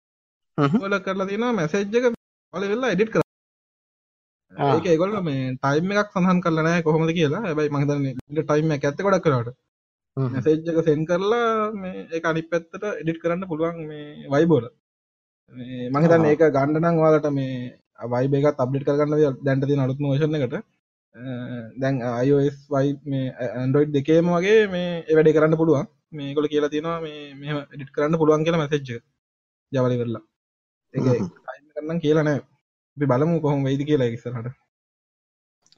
Speaker 1: බොල කරලා තියෙනවා මැසේජ්ජක පල වෙල්ලා එඩිට් කර ඒක ඒගොල්ල මේ ටයිම් එකක් සඳහන් කරලා නෑ කොහොමද කියලා. හැබයි මහිතන්න ටයිම් එක ඇත්ත ගොඩක් කරට මැසේජ්ජක සෙන් කරලා මේ ඒ අනි පැත්තට එඩිට් කරන්න පුළුවන් මේ වයිබෝල මහිතන්න ඒක ගණ්ඩනං වාලට මේ වයිබේක අබ්ලිට කරන්න දැන්ට තින අලුත්ම වශන එකට. දැන් iOS වයි මේ ඇන්ඩරෝයිඩ් දෙකේම වගේ මේ එවැඩි කරන්න පුළුවන්. මේකොල කියලා තියෙනවා මේ මෙ එඩිට කරන්න පුළුවන් කියලා මැසෙච්ච ජවලි කරලා ඒ කරන්න කියලා නෑ. අපි බලමු කොහොම වෙයිද කියලා ඉස්සරහට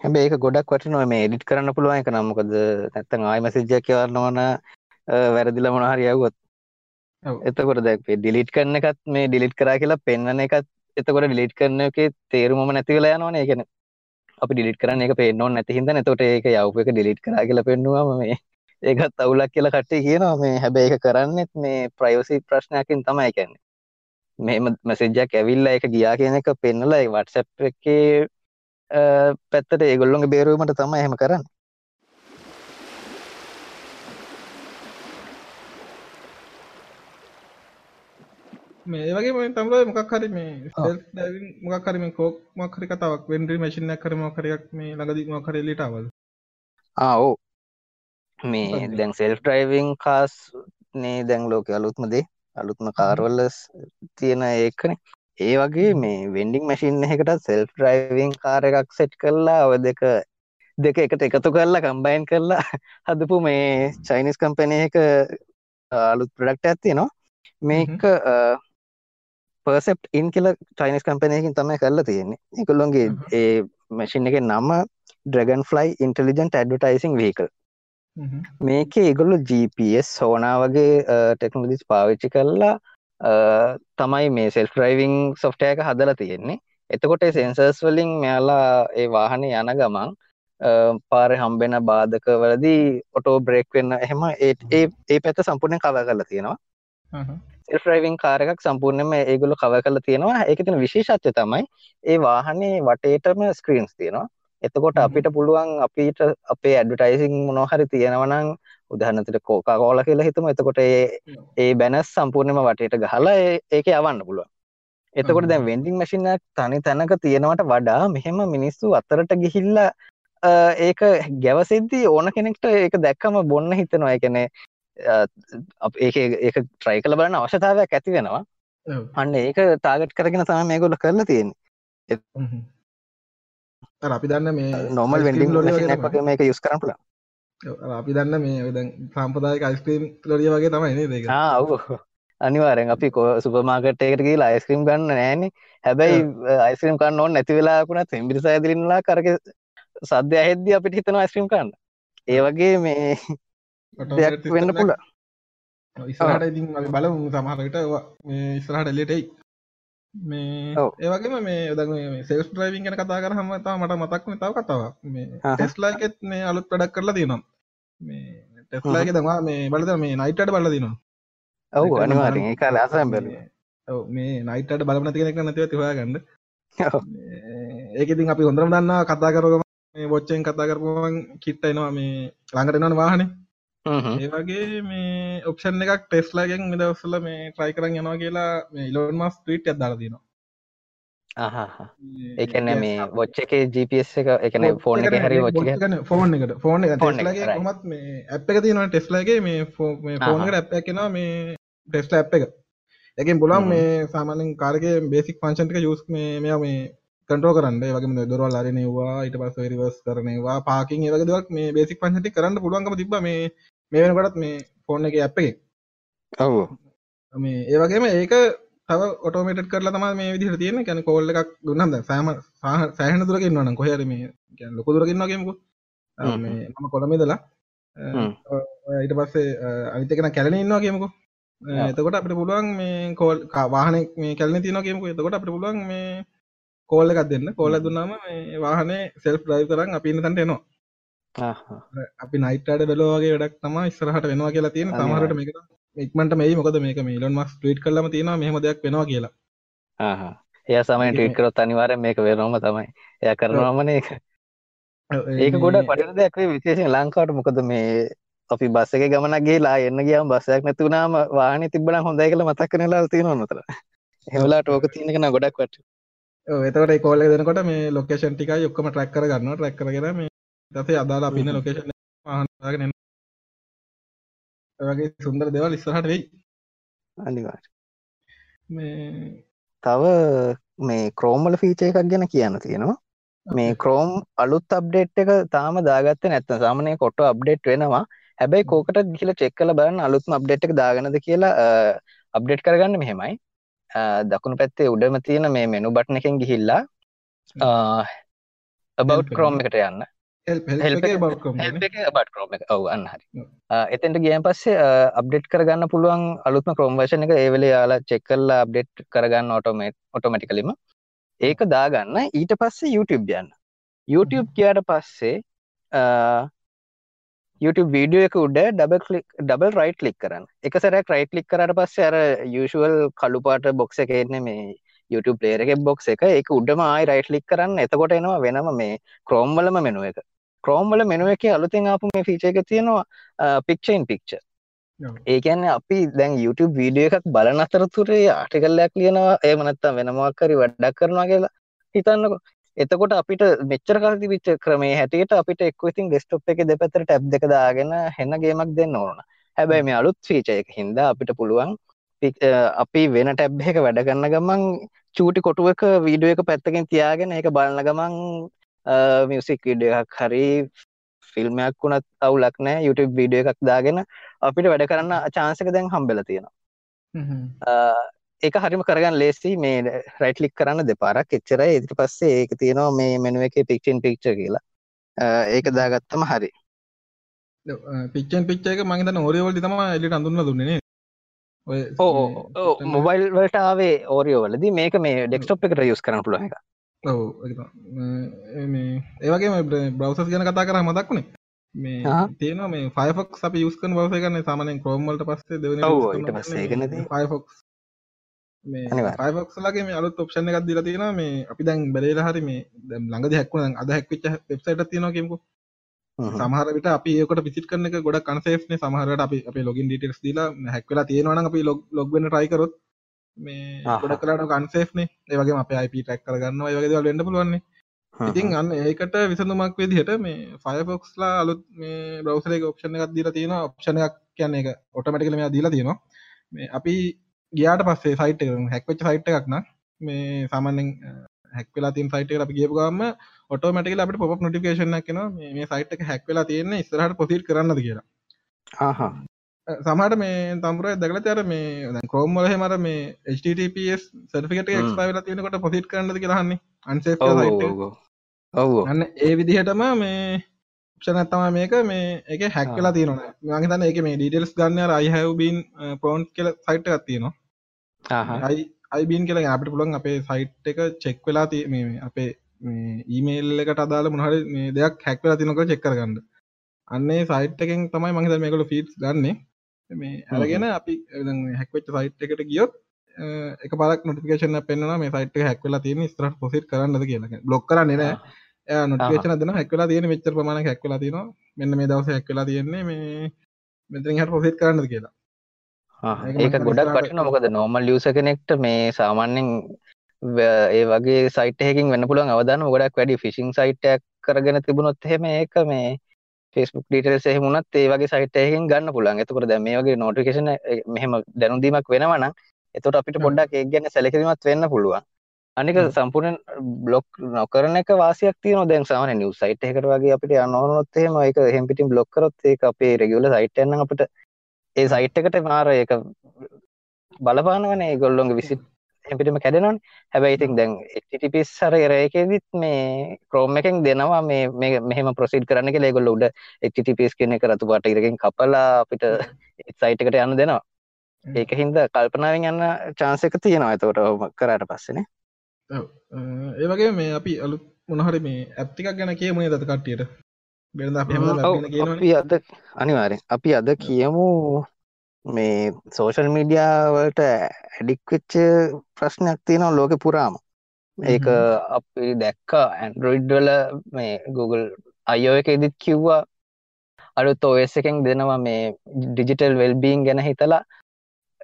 Speaker 2: හැබැයි ඒක ගොඩක් වටිනවා මේ එඩිට් කරන්න පුළුවන් එක නම්. මොකද නැත්තම් ආයි මැසේජ් එකක් යවන්න ඕන වැරදිලා මොනවා හරි යවුවොත් එතකොට දැන් ඩිලීට් කරන එකත් මේ ඩිලීට් කරා කියලා පෙන්වන එකත් එතකොට ඩිලීට් කරන එකේ තේරුමම නැති වෙලා යනවනේ. ඒ කියන්නේ අපි ඩිලීට් කරන්න ඒක පේන්න ඕනේ නැති හින්දා එතකොට ඒක යවපු එක ඩිලීට් කරා කියලා පෙන්නුවම මේ ඒකත් අවුලක් කියලා කට්ටිය කියනවා. මේ හැබැයි ඒක කරන්නෙත් මේ ප්‍රයිවසි ප්‍රශ්නයකින් තමයි. කියන්නේ මෙහෙම මැසේජ් එකක් ඇවිල්ලා ඒක ගියා කියන එක පෙන්නලා ඒ WhatsApp එකේ පැත්තට ඒගොල්ලොන්ගේ බේරුවීමට තමයි එහෙම කරන්නේ.
Speaker 1: මේ වගේ තම මොකක් හරි මේ මොකක් හරි කෝක් මක්හරි කතාවක් වෙන්ඩරි මශිනයක් කරම කරයක් මේ ලඟදී මොකර ලිටවල්
Speaker 2: ආෝ මේ දැන් සෙල් ට්‍රයිවිං කාස් නේ දැන් ලෝක අලුත්මදේ අලුත්ම කාර්වල්ලස් තියෙන ඒකන ඒ වගේ මේ වෙන්ඩිං මැසින් එකට සෙල් ට්‍රයිවිං කාර එකක් සෙට් කරලා ඔය දෙක දෙක එකට එකතු කරලා කම්බයින් කරලා හදපු මේ චයිනිස් කම්පනය එක අලුත් ප්‍රඩක්ට ඇත්තිය නවා මේක පර්සෙප් ඉන් කියල චයිනිස් කම්පනයකින් තමයි කරලා තියෙන්නේ. එකකොල්ලොන්ගේ ඒ මැසින් එක නම dragonfly intelligent advertising vehicle මේක ඒගොල්ලු GPS සෝනා වගේ ටෙක්නොලජිස් පාවිච්චි කරලා තමයි මේ සෙල් ්‍රයිවිං සොෆ්ටයක හදලා තියෙන්නේ. එතකොට සෙන්සර්ස් වලින් මෙයාලා ඒ ዋහනේ යන ගමන් පාර හම්බෙන බාධක වලදී ඔටෝ බ්‍රේක් වෙන්න එහෙම ඒ ඒ පැත්ත සම්පූර්ණයෙන් කව කරලා තියෙනවා. ්‍රයිවිං කාරකක් සම්පූර්ණයම ඒගොලු කව කල තියෙනවා. ඒක තින විශේෂත්වය තමයි ඒ වාහනේ වටේටම ස්ක්‍රීන්ස් තියෙනවා. එතකොට අපිට පුළුවන් අපිට අපේ ඇඩටයිසිං මොනොහරි තියෙනවනං උදහනතට කෝකා කෝල කියලා හිතම එතකොට ඒ බැනස් සම්පූර්ණයම වටේට ගහලා ඒක යවන්න පුළුවන්. එතකොට දැන් වෙන්ඩිං මැසිිනක් තනි තැනක තියෙනවට වඩා මෙහෙම මිනිස්සු අතරට ගිහිල්ල ඒක ගැවසිද්දී ඕන කෙනෙක්ට ඒක දැක්කම බොන්න හිතනවා. එකනේ ඒක ඒක ට්‍රයි කළ බලන්න අවශ්‍යතාවයක් ඇති වෙනවා. අන්න ඒක ටාගට් කරගෙන තම මේගොල කරලා තියෙන්නේ.
Speaker 1: අපි දන්න මේ
Speaker 2: නොමල් වෙන්ඩිං ලො මේක යුස් කරන පුල
Speaker 1: අපි දන්න මේ ද සම්පදායක අයිස්ක්‍රීම් ලොරිය වගේ තමයි දෙක
Speaker 2: ඔව්. අනිවාරෙන් අපි කෝ සුපමාකට්ටයකට කියලා අයිස්ක්‍රීම් ගන්න නෑනේ. හැබැයි අයිස්ක්‍රීම් කන්න ඕන්න නැති වෙලාකුණ තෙම්බිරි සෑදිලින්ලා කරක සද්‍ය අහෙද්දි අපිට හිතන අයිස්ක්‍රීම් කන්න. ඒ වගේ මේ දෙයක් වෙන්න පුල
Speaker 1: ඉස්රහට ඉතින් බලමු සමහරට ඉස්රහට එල්ලටයි මේ ඒවගේම මේ ද සෙස් ්‍රයිවින් ගැන කතා කර හමතා මට මතක් තාව කතාව මේ ටෙස්ලාකෙත් මේ අලුත් පඩක් කරලා තියනම් මේ ටෙස්ලාගේ දවා මේ බලද මේ නයිටට බල දිනවා
Speaker 2: ඔවු අනිවාරෙන් ඒ කාල අසම් බැල
Speaker 1: මේ නයිටට බලන තියෙනෙක් නැතිව තිවා ගන්න ඒකඉතින් අපි හොඳරම දන්නා කතා කරගම මේ බොච්චෙන් කතා කරපුුවන් කිට්ටයිනවා මේ ළඟට එනවන වාහනේ. ඒ වගේ මේ ඔප්ෂන් එකක් ටෙස්ලාගෙන් දවසල මේ ට්‍රයි කරන්න යනවා කියලා මේ ඉලෝන් මස් ට්‍රීට් අදාලා තිනවා
Speaker 2: ඒකන මේ වොච්ච එක GPS එක එකන ෆෝන් එක. හරි ොච්ච
Speaker 1: ෆෝන් එකට ෆෝන් ටෙස්ලගේ කොමත් මේ ඇප් එක තියෙනවා ටෙස්ලාගේ මේ ෆෝන්කට ඇප් එකෙනවා මේ ටෙස්ලා ඇප් එක. එකෙන් පුලන් මේ සාමානෙන් කාරගේ බේසික් පංශන්ටික යුස් මේ මෙයා මේ කටෝ කරන්න. වගේ දොරවල් අරනවා ඊට පස් රිවස් කරනවා පාකින් ඒවගේදවක් මේ බේසික් පංශටි කරන්න පුළුවන්ගම තිබ මේ මේ වෙනකොටත් මේ ෆෝන් එක අප් එක.
Speaker 2: ඔව.
Speaker 1: මේ ඒවගේම ඒක තව ඔටෝමේට කරලා තම මේ විදිහට තියෙන කැන කෝල්ල එකක් දුන්නද සෑම සෑහන දුරකින් වන කොහර මේ ලොක දුරකින්නගේමකු මම කොළමේදලා ඊට පස්සේ අවිතකෙන කැලන ඉන්නවා කියමුකු. එතකොට අපට පුළුවන් මේ කෝල් වාහන මේ කැලන තින කියමකු. එතකොට අපට පුළුවන් මේ කෝල්ල එකක් දෙන්න. කෝල්ල දුන්නාම වාහනේ සෙල් ්‍රයි් කරන්න අපි තන්ට එනවා. අපි නයිටට බැලෝගේ වැඩක් තම ඉස්සරහට වෙනවා කියලා තියෙන සමහරට මේක ඉක්මට මේ මොකද මේක මේ ලොන් මස් ට්‍රීට් කලම තියෙන මෙහම දෙයක් වෙනවා කියලා.
Speaker 2: එය සමයි ටීට් කරොත් අනිවාරය මේක වෙනොම තමයි. එය කරනවාමන ඒක. ඒක ගොඩ පට දෙයක් විශේෂෙන් ලංකාවට මොකද මේ අපි බස්ස එක ගමනගේ ලා එන්න ගියම් බස්සයක් නැතිවුණාම වාහන තිබන හොඳයි කළ මතක් කනලා තියෙන නොතර හෙමලා ටෝක තියනකන ගොඩක් වට
Speaker 1: එතකට කෝල දෙනකොට මේ ලොකේෂන් ටික යොක්කම ට්‍රක් කර ගන්න ට්‍රක් කරගෙන මේ දසේ අදාලා පින්න ලොකේෂන් වාහනගෙන වගේ සුන්දර දෙවල් ඉස්සරහට වෙයි.
Speaker 2: අනිවාර්
Speaker 1: මේ
Speaker 2: තව මේ ක්‍රෝමල ෆීචය එකක් ගැන කියන්න තියෙනවා. මේ ක්‍රෝම් අලුත් අප්ඩේට් එක තාම දාගත්ත නැත්ත සාමනය කොට අප්ඩේට් වෙනවා. හැබැයි කෝකට ගිල චෙක් කල බලන්න අලුත්ම අප්ඩේට් එක දාගනද කියලා අප්ඩේට් කරගන්න මෙහෙමයි. දකුණු පැත්තේ උඩම තියෙන මේ මෙනු බට්න එකෙන් ගිහිල්ලා බව් ක්‍රෝම් එකට යන්න බට ක්‍රෝම එක ඔව අන්න හරි. එතෙන්ට ගියන් පස්සේ අප්ඩේට් කරගන්න පුළුවන් අලුත්ම ක්‍රෝම්වර්ෂණ එක ඒවෙලේ යාලා චෙක්කල්ලා අප්ඩේට් කරගන්න ඔටෝමේට් ඔටෝමටිකලිම ඒක දාගන්න. ඊට පස්සේ YouTube යන්න. YouTube කියට පස්සේ YouTube වීඩියෝ එක උඩ double click double right click කරන්න. එක සැරක් රයිට් ලික් කරට පස්සේ අර යුෂුවල් කළුපාට බොක්ස එක එන්නේ මේ YouTube ප්ලේර එක බොක්ස එක. එක උඩම ආයි රයිට් ලික් කරන්න. එතකොට එනවා වෙනම මේ ක්‍රෝම්වලම මෙනුව එක ක්‍රෝම්වල මෙනුව එක අලුතින් ආපු මේ ෆීච එක තියෙනවා පික්ෂයින් පික්ච ඒකන්න අපි දැන් YouTube වීඩියෝ එකක් බලන අතරතුරේ ආටිකල්ලයක් ලියනවා ඒ මනත්තා වෙනමක්කරි වැඩක් කරනවා කියලා හිතන්නක. එතකොට අපිට මෙච්චර කල් තිබිච්ච ක්‍රමේ හැටියට අපිට එක්ක ඉතින් ඩෙස්ක්ටොප් එකේ දෙපැත්තට ටැබ් දෙක දාගෙන හෙන ගේමක් දෙන්න ඕන. හැබැයි මේ අලුත් ෆීචර් එක හින්දා අපිට පුළුවන් අපි වෙන ටැබ් එක වැඩ කරන ගමන් චූටි කොටුවක වීඩියෝ එක පැත්තකින් තියාගෙන ඒක බලන ගමන් මියසික් වීඩියෝ එකක් හරි ෆිල්ම්යක් වුණත් අවුලක් නෑ. YouTube වීඩියෝ එකක් දාගෙන අපිට වැඩ කරන්න එක දැන් හම්බෙලා තියෙනවා. ඒක හරිම කරගන්න ලේසි. මේ රයිට්ලික් කරන්න දෙපාරක්. එච්චරයි. ඉදිරි පස්සේ ඒක තියෙනවා මේ මෙනුව එකේ පික්චන් පික්චර් කියලා. ඒක දාගත්තම හරි.
Speaker 1: පිච්චන් පිච්ච එක මගේ තන ඕරියවලි තම එලිට අඳුන්න දුන්නේ
Speaker 2: ඕ මොබයිල් වලට ආවේ ඕරියෝවලදී මේක මේ ඩෙක්ස්ටොප් එකට යුස් කරන පුළුව එක
Speaker 1: ඒවගේ බ්‍රවසස් ගැන කතා කර මදක්ුණේ මේ තියෙන මේ ෆයිෆක් අපි යුස්කන් බවස ගන්න සාමනෙන් ක්‍රෝම්මල්ට පස්සේ දෙවන ෆයිෆොක්ස් ෆයිෆක්ස්ලගේ මේ අලුත් ඔප්ෂණ එකක් දිලා තියෙන මේ අපි දැන් බැලේලා හරි මේ ළඟද හැක්වුණ අද හැක්විච්ච වෙබ්සයිට් තියෙනවා කියමුකෝ. සමහර විට අපි ඒකට විසිට කරන එක ගොඩක් කන්සේෆ්නේ සමහරට අපි අපේ ලොගින් ඩීටේල්ස් දීලා හැක් වෙලා තියෙනවා අපි ලොග් වෙන්න try කරොත් මේ ගොඩක් කලාට කන්සේෆ්නේ ඒ වගේම අපේ IP ට්‍රැක් කරගන්නවා. ඒ වගේ දේවල් වෙන්න පුළුවන් නේ. ඉතින් අන්න ඒකට විසඳුමක් විදිහට මේ ෆයෆොක්ස්ලා අලුත් මේ බ්‍රවසර් එක ඔප්ෂන් එකක් දීලා තියෙනවා. ඔප්ෂන් එකක් කියන්නේ ඒක ඔටෝමැටිකලි මෙයා දීලා තියෙනවා. මේ අපි ගියාට පස්සේ සයිට් හැක්වෙච් සයිට් එකක් නම් මේ සාමාන්‍යෙන් හැක්වෙලා තින් සයිට අපි ගේපු ගම ඔටෝමටික අපට පොප නොටිකේෂන කෙන මේ සයිට් එක හැක්වෙලා තියෙන්නේ ඉස්රහට පොසිට කරන්නද කියලා සමට මේ තම්ර දකල තර මේ දැ කෝම්මල හෙමර මේ HTTPS සර්ෆිකට එක්ස්පයිල තියෙනකොට පොසිට කරන්නද කියලාන්නේ අන්සේ අන්න ඒ විදිහටම මේ ක්ෂණ තම මේක. මේ එක හැක්වෙලා තියෙනවා. මගේ තන එක මේ ඩීටෙල්ස් ගන්න අයිහැවබීන් පෝන්් කියල සයිට් එකක් තියෙනවා. අයිබීන් කියලා අපට පුළන් අපේ සයිට් එක චෙක් වෙලා තිය මේ අපේ ඊමේල් එකට අදාල මොහරි මේ දෙයක් හැක්වෙලා තිනක චෙක්කරගන්න අන්නේ සයිට් එකෙන් තමයි මහිත මේකල ෆීටස් ගන්නේ මේ ඇරගෙන අපි හැක්වෙච් සයිට් එකට ගියොත් එක පරක් නොටිකේෂන පෙන්න්න මේ සයිට් හැක්වෙලා තියෙන ස්ත්‍රට පොසිට කරන්නද කියලා. බ්ලොක් කරන්නේ නෑ. නොටිකේෂන දෙන හැක්වෙලා තියෙන මෙච්චර ප්‍රමාණ හැක්වෙලා තියෙනවා. මෙන්න මේ දවස හැක්වෙලා තියෙන්නේ මේ මෙතරින් හට පොසිට කරන්නද කියලා.
Speaker 2: ඒක ගොඩක් පටන මොකද නෝමල් ලියස කෙනෙක්ට මේ සාමාන්‍යෙන් ඒ වගේ සයිටහකින් වන්න පුළුවන් අවදාන ගොඩක් වැඩි. ෆිසිං සයිටයක් කරගෙන තිබුණොත් හෙම ඒක මේ ෆෙස්බුක් ඩීටල්ස් එහෙමුණත් ඒ වගේ සයිටයකින් ගන්න පුළුවන්. එතකොට දැ මේ වගේ නෝටිකේෂන මෙහෙම දැනුදීමක් වෙනවනම් එතොට අපිට පොඩ්ඩක් ඒ ගැන සැලකිරීමත් වෙන්න පුළුවන්. අනික සම්පූර්ණ බ්ලොක් නොකරන එක වාසියක් තියන දැන් සාමන නිව් සයිට් එකට වගේ අපිට යන්නවනොත් එහෙම ඒක එහෙම පිටින් බ්ලොක් කරොත් ඒක අපේ රෙගියුලර් සයිට් එකක් නම් අපිට ඒ සයිට් එකට මාර ඒක බලපානවනේ ඒගොල්ලොන්ගේ විසිට් පිටින්ම කැඩෙනවනේ. හැබැයි ඉතින් දැන් HTTPS සර්වරයකෙදිත් මේ Chrome එකෙන් දෙනවා. මේ මේ මෙහෙම ප්‍රොසීඩ් කරන්න කියලා ඒගොල්ලෝ උඩ HTTPS කියන එක රතු පාට ඉරකින් කපලා අපිට සයිට් එකට යන්න දෙනවා. ඒක හින්දා කල්පනාවෙන් යන්න chance එක තියෙනවා. එතකොට කරාට පස්සේනේ
Speaker 1: ඒ වගේ මේ අපි අලු මොනහරි මේ ඇප්තිකක් ගැන කියමුණේ දත කට්ටියට? බෙරද
Speaker 2: අපි අද අනිවාරෙන් අපි අද කියමු මේ සෝෂල් මීඩියාවලට ඇඩික්වෙච්ච ප්‍රශ්නයක් තියෙනවා ලෝක පුරාම. ඒක අපි දැක්ක ඇන්ඩරොයිඩ්වල මේ Google අයෝ එක ඉදිත් කිව්වා. අලුත් ඔස් එකෙන් දෙනවා මේ ඩිජිටල් වෙල්බීන් ගැන හිතලා.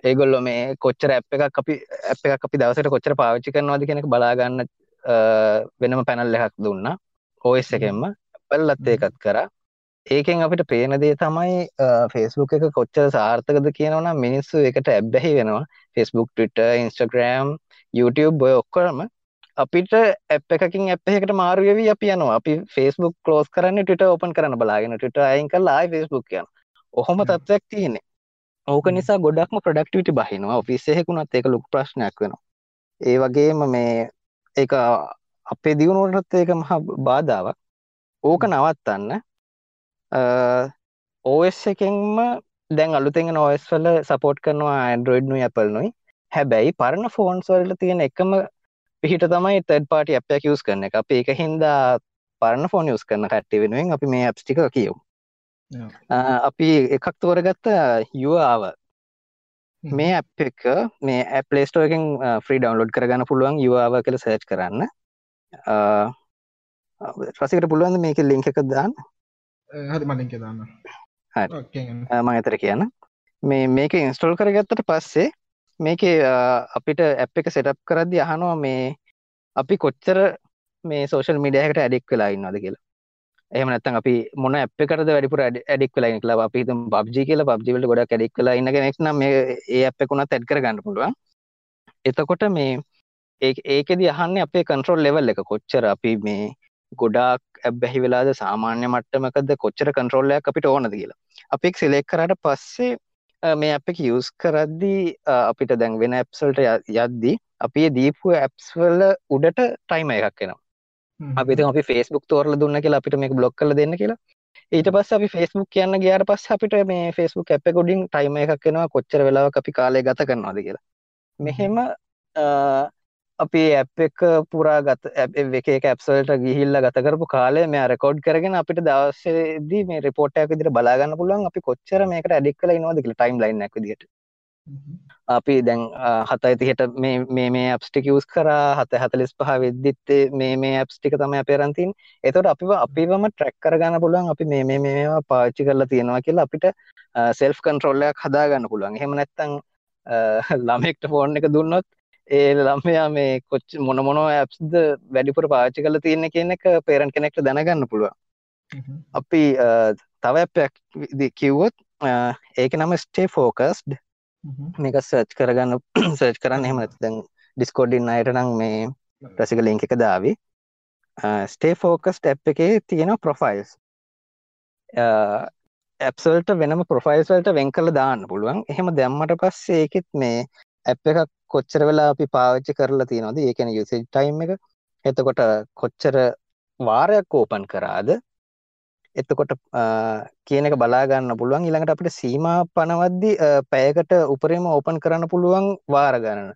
Speaker 2: ඒගොල්ල මේ කොච්චර ඇප් එකක් අපි ඇප් එකක් අපි දවසට කොච්චර පාවිච්චි කරනවාද කෙනෙක් බලාගන්න වෙනම පැනල් එකක් දුන්න. ඕස් එකෙන්ම. පල්ලත් ඒකත් කරා ඒකෙන් අපිට පේන දේ තමයි ෆෙස්බුක් එක කොච්චර සාර්ථකද කියනවනම් මිනිස්සු එකට ඇබ්බැහි වෙනවා ෆෙස්බුක් ටවිට ඉන්ස්ටග්‍රම් YouTube ඔය ඔක්කොරම අපිට ඇප් එකකින් ඇප් එකකට මාරු වෙවි අපි යනවා අපි Facebook ක්ලෝස් කරන්නේ Twitter ඕපන් කරන්න බලාගෙන Twitter අයින් කරලා ආයි Facebook යනවා. ඔහොම තත්ත්වයක් තියෙන්නේ. ඕක නිසා ගොඩක්ම ප්‍රොඩක්ටිවිටි බහිනවා ඔෆිස් එකකුණත් ඒක ලොකු ප්‍රශ්නයක් වෙනවා. ඒ වගේම මේ ඒක අපේ දියුණුවටත් ඒක මහා බාධාවක්. ඕක නවත්තන්න ඕස් එකෙන්ම දැන් අලුතෙන් නොස් වල සපෝට් කරනවා ඇන්ඩරෝයිඩ් නුයි Apple නුයි. හැබැයි පරණ ෆෝන්ස් වලට තියෙන එකම පිහිට තමයි තර්ඩ් පාටි අප යස් කරන එක. අප එක හින්දා පරණ ෆෝන් යස් කරන කට්ටි වෙනුවෙන් අපි මේ ඇප්ස්ටික කියව් අපි එකක් තෝරගත්ත යුආව මේ ඇප් එක මේ ඇප්ලේස්ටෝකින් ෆ්‍රී ඩවන්ලෝඩ් කරගන්න පුළුවන් යුආව කළ සර්ච් කරන්න. රසිකට පුළුවන් මේක ලිංක එකක් දාන්න
Speaker 1: හරි මලින්ක දාන්න.
Speaker 2: මං එතර කියන්න. මේ මේක ඉන්ස්ටෝල් කරගත්තට පස්සේ මේක අපිට ඇප් එක සෙටප් කරද්දි අහනවා මේ අපි කොච්චර මේ සෝෂල් මිඩියකට ඇඩෙක් වෙලා ඉන්නවද කියලා. එහෙම නැත්නම් අපි මොන ඇප් එකකටද වැඩිපුර ඇඩික් වෙලා ඉන්නේ කියලා. අපි හිතමු PUBG කියලා. PUBG වලට ගොඩක් ඇඩික් වෙලා ඉන්න කෙනෙක් නම් මේ ඒ ඇප් එක උනත් ඇඩ් කරගන්න පුළුවන්. එතකොට මේ ඒකෙදි අහන්නේ අපේ කන්ට්‍රෝල් ලෙවල් එක කොච්චර? අපි මේ ගොඩාක් ඇබ්බැහි වෙලාද සාමාන්‍ය මට්ටමකද කොච්චර කන්ට්‍රෝල්ලයක් අපිට ඕනද කියලා. අපික් සිලෙක් කරට පස්සේ මේ අප යස් කරද්දී අපිට දැන් වෙන ඇප්සල්ට යද්දී අපි දීපු ඇප්ස් වල උඩට ටයිම එකක් වෙනවා අපි අපි ෆෙස්බුක් තෝරල දුන්න කියලා අපිට මේ බ්ලොක් කල දෙන්න කියලා. ඊට පස් අපි ෆෙස්බුක් කියන්න ගයාට පස් අපිට මේ ෆෙස්බුක් ඇප ගොඩින් ටයිම එකක් වෙනවා කොච්චර වෙලාව අපි කාලය ගත කරනවාද කියලා. මෙහෙම අපි ඇප් එක පුරා ගත එක ඇප්සල්ට ගිහිල්ල ගත කරපු කාලය මේ රෙකෝඩ් කරගෙන අපිට දවසේදී මේ රිපෝට්යක් විදිහට බලාගන්න පුළුවන්. අපි කොච්චර මේකට ඇඩික් කරලා ඉනවද කියලා ටයිම් ලයින් විදිහට. අපි දැන් හතයි තිහට මේ මේ ඇප්ස්ටික යස් කරා හත හතලිස් පහ වෙද්දිත් මේ මේ ඇප්ස්ටික තම අපේරන්තින් එතොට අපි අපිවම ට්‍රැක් කරගන්න පුළුවන්. අපි මේ මේ මේවා පාච්චි කරලා තියෙනවා කියලා අපිට සෙල්ෆ් කන්ට්‍රෝල්ලයක් හදාගන්න පුළුවන්. හෙම නැත්තං ළමෙක්ට ෆෝන් එක දුන්නොත් ඒ ළමයා මේ කොච් මොන මොනෝ ඇප්ස්ද වැඩිපුර පාච්චි කල තියෙන කියන එක පේරන් කෙනෙක්ට දැනගන්න පුළුවන්. අපි තව ඇප්යක් කිව්වොත් ඒක නම ස්ටේ ෆෝකස්ඩ් මේක සර්ච් කරගන්න සර්ච් කරන්න එහෙම දැන් ඩිස්කෝඩින් අයට නම් මේ ප්‍රසික ලිංක එක දාවි. ස්ටේ ෆෝකස්ට ඇප් එකේ තියෙන ප්‍රොෆයිල්ස් ඇප්සල්ට වෙනම ප්‍රොෆයිල්ස්වලට වෙන් කළ දාන්න පුළුවන්. එහෙම දැම්මට පස්සේ ඒකෙත් මේ ඇප් එකක් කොච්චර වෙලා අපි පාවිච්චි කරලා තියෙනවද? ඒ කියන්නේ යුසේජ් ටයිම් එක. එතකොට කොච්චර වාරයක් ඕපන් කරාද? එතකොට කියන එක බලා ගන්න පුළුවන්. ඊළඟට අපිට සීමා පනවද්දි පැයකට උපරිම ඕපන් කරන්න පුළුවන් වාර ගණන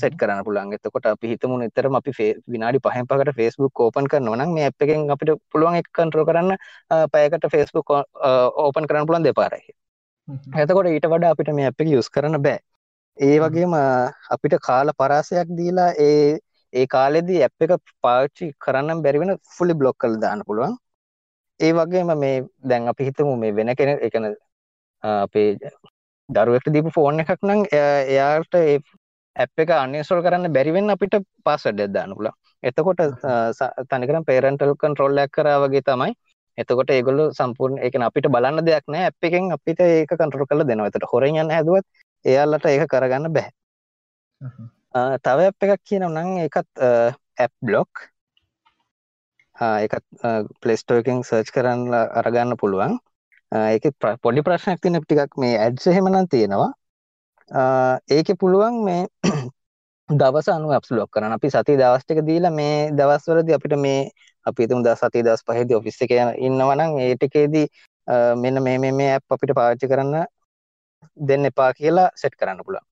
Speaker 2: සෙට් කරන්න පුළුවන්. එතකොට අපි හිතමු නිතරම අපි විනාඩි 5න් පහකට Facebook ඕපන් කරනවා නම් මේ ඇප් එකෙන් අපිට පුළුවන් එක කන්ට්‍රෝල් කරන්න පැයකට Facebook ඕපන් කරන්න පුළුවන් දෙපාරයි. එතකොට ඊට වඩා අපිට මේ ඇප් එක යූස් කරන්න බෑ ඒ වගේම අපිට කාල පරාසයක් දීලා ඒ ඒ කාලෙදී ඇප් එක පාච්චි කරන්න බැරිවෙන ෆුලි බ්ලොක් කල් දාන්න පුළුවන්. ඒ වගේම මේ දැන් අපි හිතමු මේ වෙන කෙන එකන අපේ දරුවෙක්ට දීපු ෆෝන් එකක් නම් එයාට ඇප් එක අන්‍යස්ටෝල් කරන්න බැරිවෙන්න අපිට පාස්වඩ් දාන්න පුලා එතකොට තනිකරම් පේරන්ටල් කන්ට්‍රෝල්ලයක් කරා වගේ තමයි. එතකොට ඒගොල්ල සම්පූර්ණ එක අපිට බලන්න දෙයක් නෑ. ඇප් එකෙන් අපිට ඒක කන්ට්‍රෝල් කළ දෙනවා. එතට හොරෙන් යන්න හැදුවත් එයාලට ඒක කරගන්න බැහැ. තව ඇප් එකක් කියනම් නම් එකත් ඇප් බ්ලොක් එකත් පලස්ටෝකින් සර්ච් කරන්න අරගන්න පුළුවන්. ඒක පොඩි ප්‍රශ්නයක් තින ටිකක්. මේ ඇඩ්ස හෙමනම් තියෙනවා. ඒක පුළුවන් මේ දවස අනු අප්ස් ලොක් කරන අපි සති දවස්ටික දීලා මේ දවස්වලද අපිට මේ අපි තුම් ද සති දස් පහද ඔෆිස්ස එක ඉන්නවනම් ඒටිකේදී මෙන්න මේ මේ ඇප් අපිට පාච්චි කරන්න දෙන්න එපා කියලා සෙට් කරන්න පුළා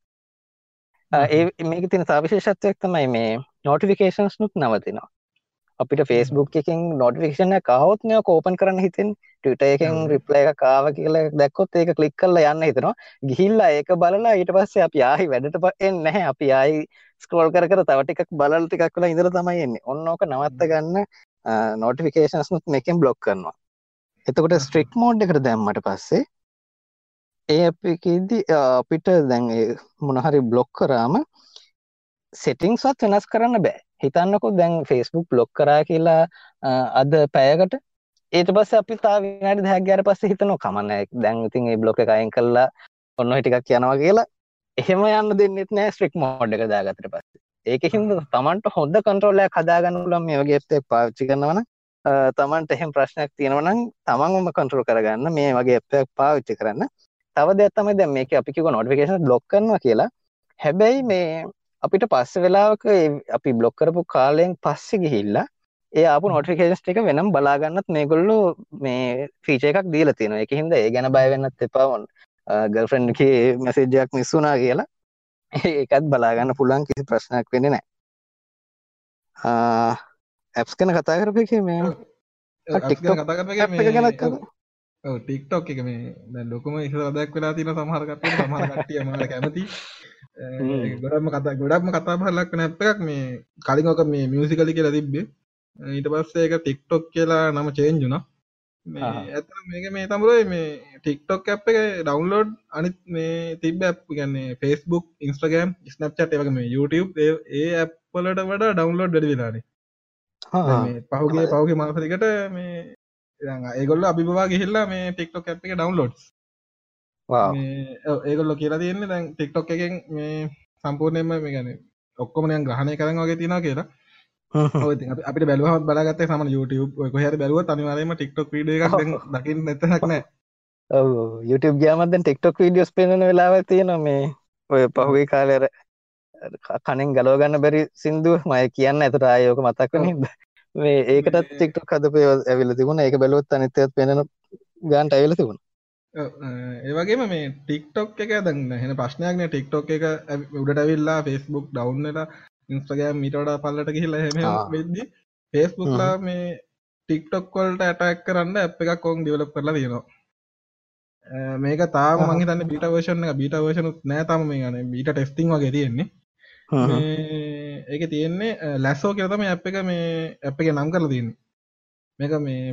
Speaker 2: ඒ මේක තින සවිශේෂත්වයක් තමයි මේ නෝටිෆිකේන්ස් නුත් නවතිනවා. අපිට ෆේස්බුක් එකින් නොටිෆිකේෂන කවොත් මෙය කෝපන් කරන්න හිතෙන් ටට එකෙන් රිප්ලය එක කාව කියල දැක්කොත් ඒක කලික් කල්ල යන්න හිතනවා. ගිහිල්ලා ඒක බලලා ඊට පස්සේ අපි ආහි වැඩට පෙන් නැහැ. අපි ආයි ස්කෝල් කර තවට එකක් බලල් ටිකක් කලා ඉදර තමයි එන්නේ. ඔන්නෝක නවත්ත ගන්න නෝටිෆිකේන්ස් නුත් මේකෙන් බ්ලොක් කරනවා. එතකොට ස්ට්‍රික් මෝඩ් එකට දැම්මට පස්සේ ඒ අපකෙදි අපිට දැන් මොනහරි බ්ලොක් කරාම සෙටිංස්වත් වෙනස් කරන්න බෑ. හිතන්නකො දැන් ෆෙස්බුක් බ්ලොක් කරා කියලා අද පැයකට ඒට පස්ස අපි තා විනාඩි දැක් ගර පස්ස හිතනවා කමන්න දැන් ඉතින් ඒ බ්ලොක අයින් කල්ලා ඔන්න හිටිකක් යනවා කියලා. එහෙම යන්න දෙන්නෙත් නෑ ස්ට්‍රික් මෝඩ් එක දාගතට පස්සේ. ඒක හින්ද තමන්ට හොඳ කන්ට්‍රෝලයක් හදාගන්න පුළුවන් මේ වගේ ඇප් එකක් පාවිච්චි කරනවා නම් තමන්ට එහෙම ප්‍රශ්නයක් තියෙනවා නම් තමන්වම කන්ට්‍රෝල් කරගන්න මේ වගේ ඇප් එකක් පාවිච්චි කරන්න. තව දෙයක් තමයි දැන් මේක අපි කිව්ව නොටිෆිකේෂන් බ්ලොක් කරනවා කියලා. හැබැයි මේ අපිට පස්සේ වෙලාවක අපි බ්ලොක් කරපු කාලයෙන් පස්සේ ගිහිල්ලා ඒ ආපු නොටිෆිකේෂන්ස් ටික වෙනම් බලාගන්නත් මේගොල්ලෝ මේ ෆීචර් එකක් දීලා තියෙනවා. ඒක හින්දා ඒ ගැන බය වෙන්නත් එපා. වොන් ගර්ල්ෆ්‍රෙන්ඩ් එකේ මැසේජ් එකක් මිස් වුණා කියලා. ඒකත් බලාගන්න පුළුවන් කිසි ප්‍රශ්නයක් වෙන්නේ නැහැ. ඇප්ස් ගැන කතා කරපු එකේ මේ
Speaker 1: ටික්ටොක් ටික්ටොක් එක මේ ලොකුම ඉස්සර අදක් වෙලා තියෙන සමහර කට්ටිය සමහර කට්ටිය මාර කැමති. ගොඩක්ම කතා ගොඩක්ම කතා ඇප් එකක් මේ කලින් ඔක මේ මියුසිකලි කියලා තිබ්බේ. ඊට පස්සේ ඒක ටික්ටොක් කියලා නම චේන්ජ් වුණා. මේ ඇත්තට මේක මේ තමයි මේ ටික්ටොක් ඇප් එක ඩවුන්ලෝඩ් අනිත් මේ කියන්නේ Facebook Instagram Snapchat ඒ වගේ මේ YouTube ඒ ඒ ඇප් වලට වඩා ඩවුන්ලෝඩ් වැඩි වෙලානේ. මේ පහුගේ පහුගේ මාස දෙකට මේ ඒගොල්ල අභිබවා ගිහිල්ලා මේ ටික්ටොක් ඇප් එක ඩවුන්ලෝඩ්ස් ඒගොල්ල කියලා තියෙන්නේ දැන් ටික්ටොක් එකෙන් මේ සම්පූර්ණයෙන්ම මේ කියන්නේ ඔක්කොම නිකන් ග්‍රහණය කරන් වගේ තියෙනවා කියලා. අපිට බැලුවහම බලාගත්තේ සාමාන්‍ය YouTube ඔය කොහේ හරි බැලුවොත් අනිවාර්යයෙන්ම TikTok වීඩියෝ එකක් දැන් දකින්න නැතනක් නැහැ
Speaker 2: ඔව් ඔව් YouTube ගියාමත් දැන් TikTok වීඩියෝස් පෙන්වන වෙලාවක් තියෙනවා මේ. ඔය පහුගිය කාලේ අර කණෙන් ගලව ගන්න බැරි සින්දුව මම කියන්න එතට ආයේ ඕක මතක් වෙන්නේ මේ ඒකටත් TikTok හදපු ඇවිල්ලා තිබුණා. ඒක බැලුවොත් අනිත් ඒවාත් පෙන්වන ගානට ඇවිල්ලා තිබුණා.
Speaker 1: ඒවගේම මේ ටික්ටොක් එක දැන් හෙන ප්‍රශ්නයක්න ටික්ටොක් එක උඩට ඇවිල්ලා ෆෙස්බුක් ඩවන්ලා ඉන්ස්ට්‍රගෑම් මිටඩ පල්ලට කියහිලා හෙම වෙද්දි ෆෙස්බුක්ලා මේ ටික්ටොක් වල්ට ඇටක් කරන්න ඇ් එකක් කොන් ඩිවලප් කරලා තියෙනවා. මේක තාම මගේ තන්න බිට වර්ෂණ එක. බිට වර්ෂනුත් නෑ තම මේ ගන බිට ටෙස්ටිං වගේ තියෙන්නේ ඒක තියෙන්නේ ලැස්සෝ කියතම ඇ් එක මේ ඇ් එක නම් කරලා තියන්නේ. මේක මේ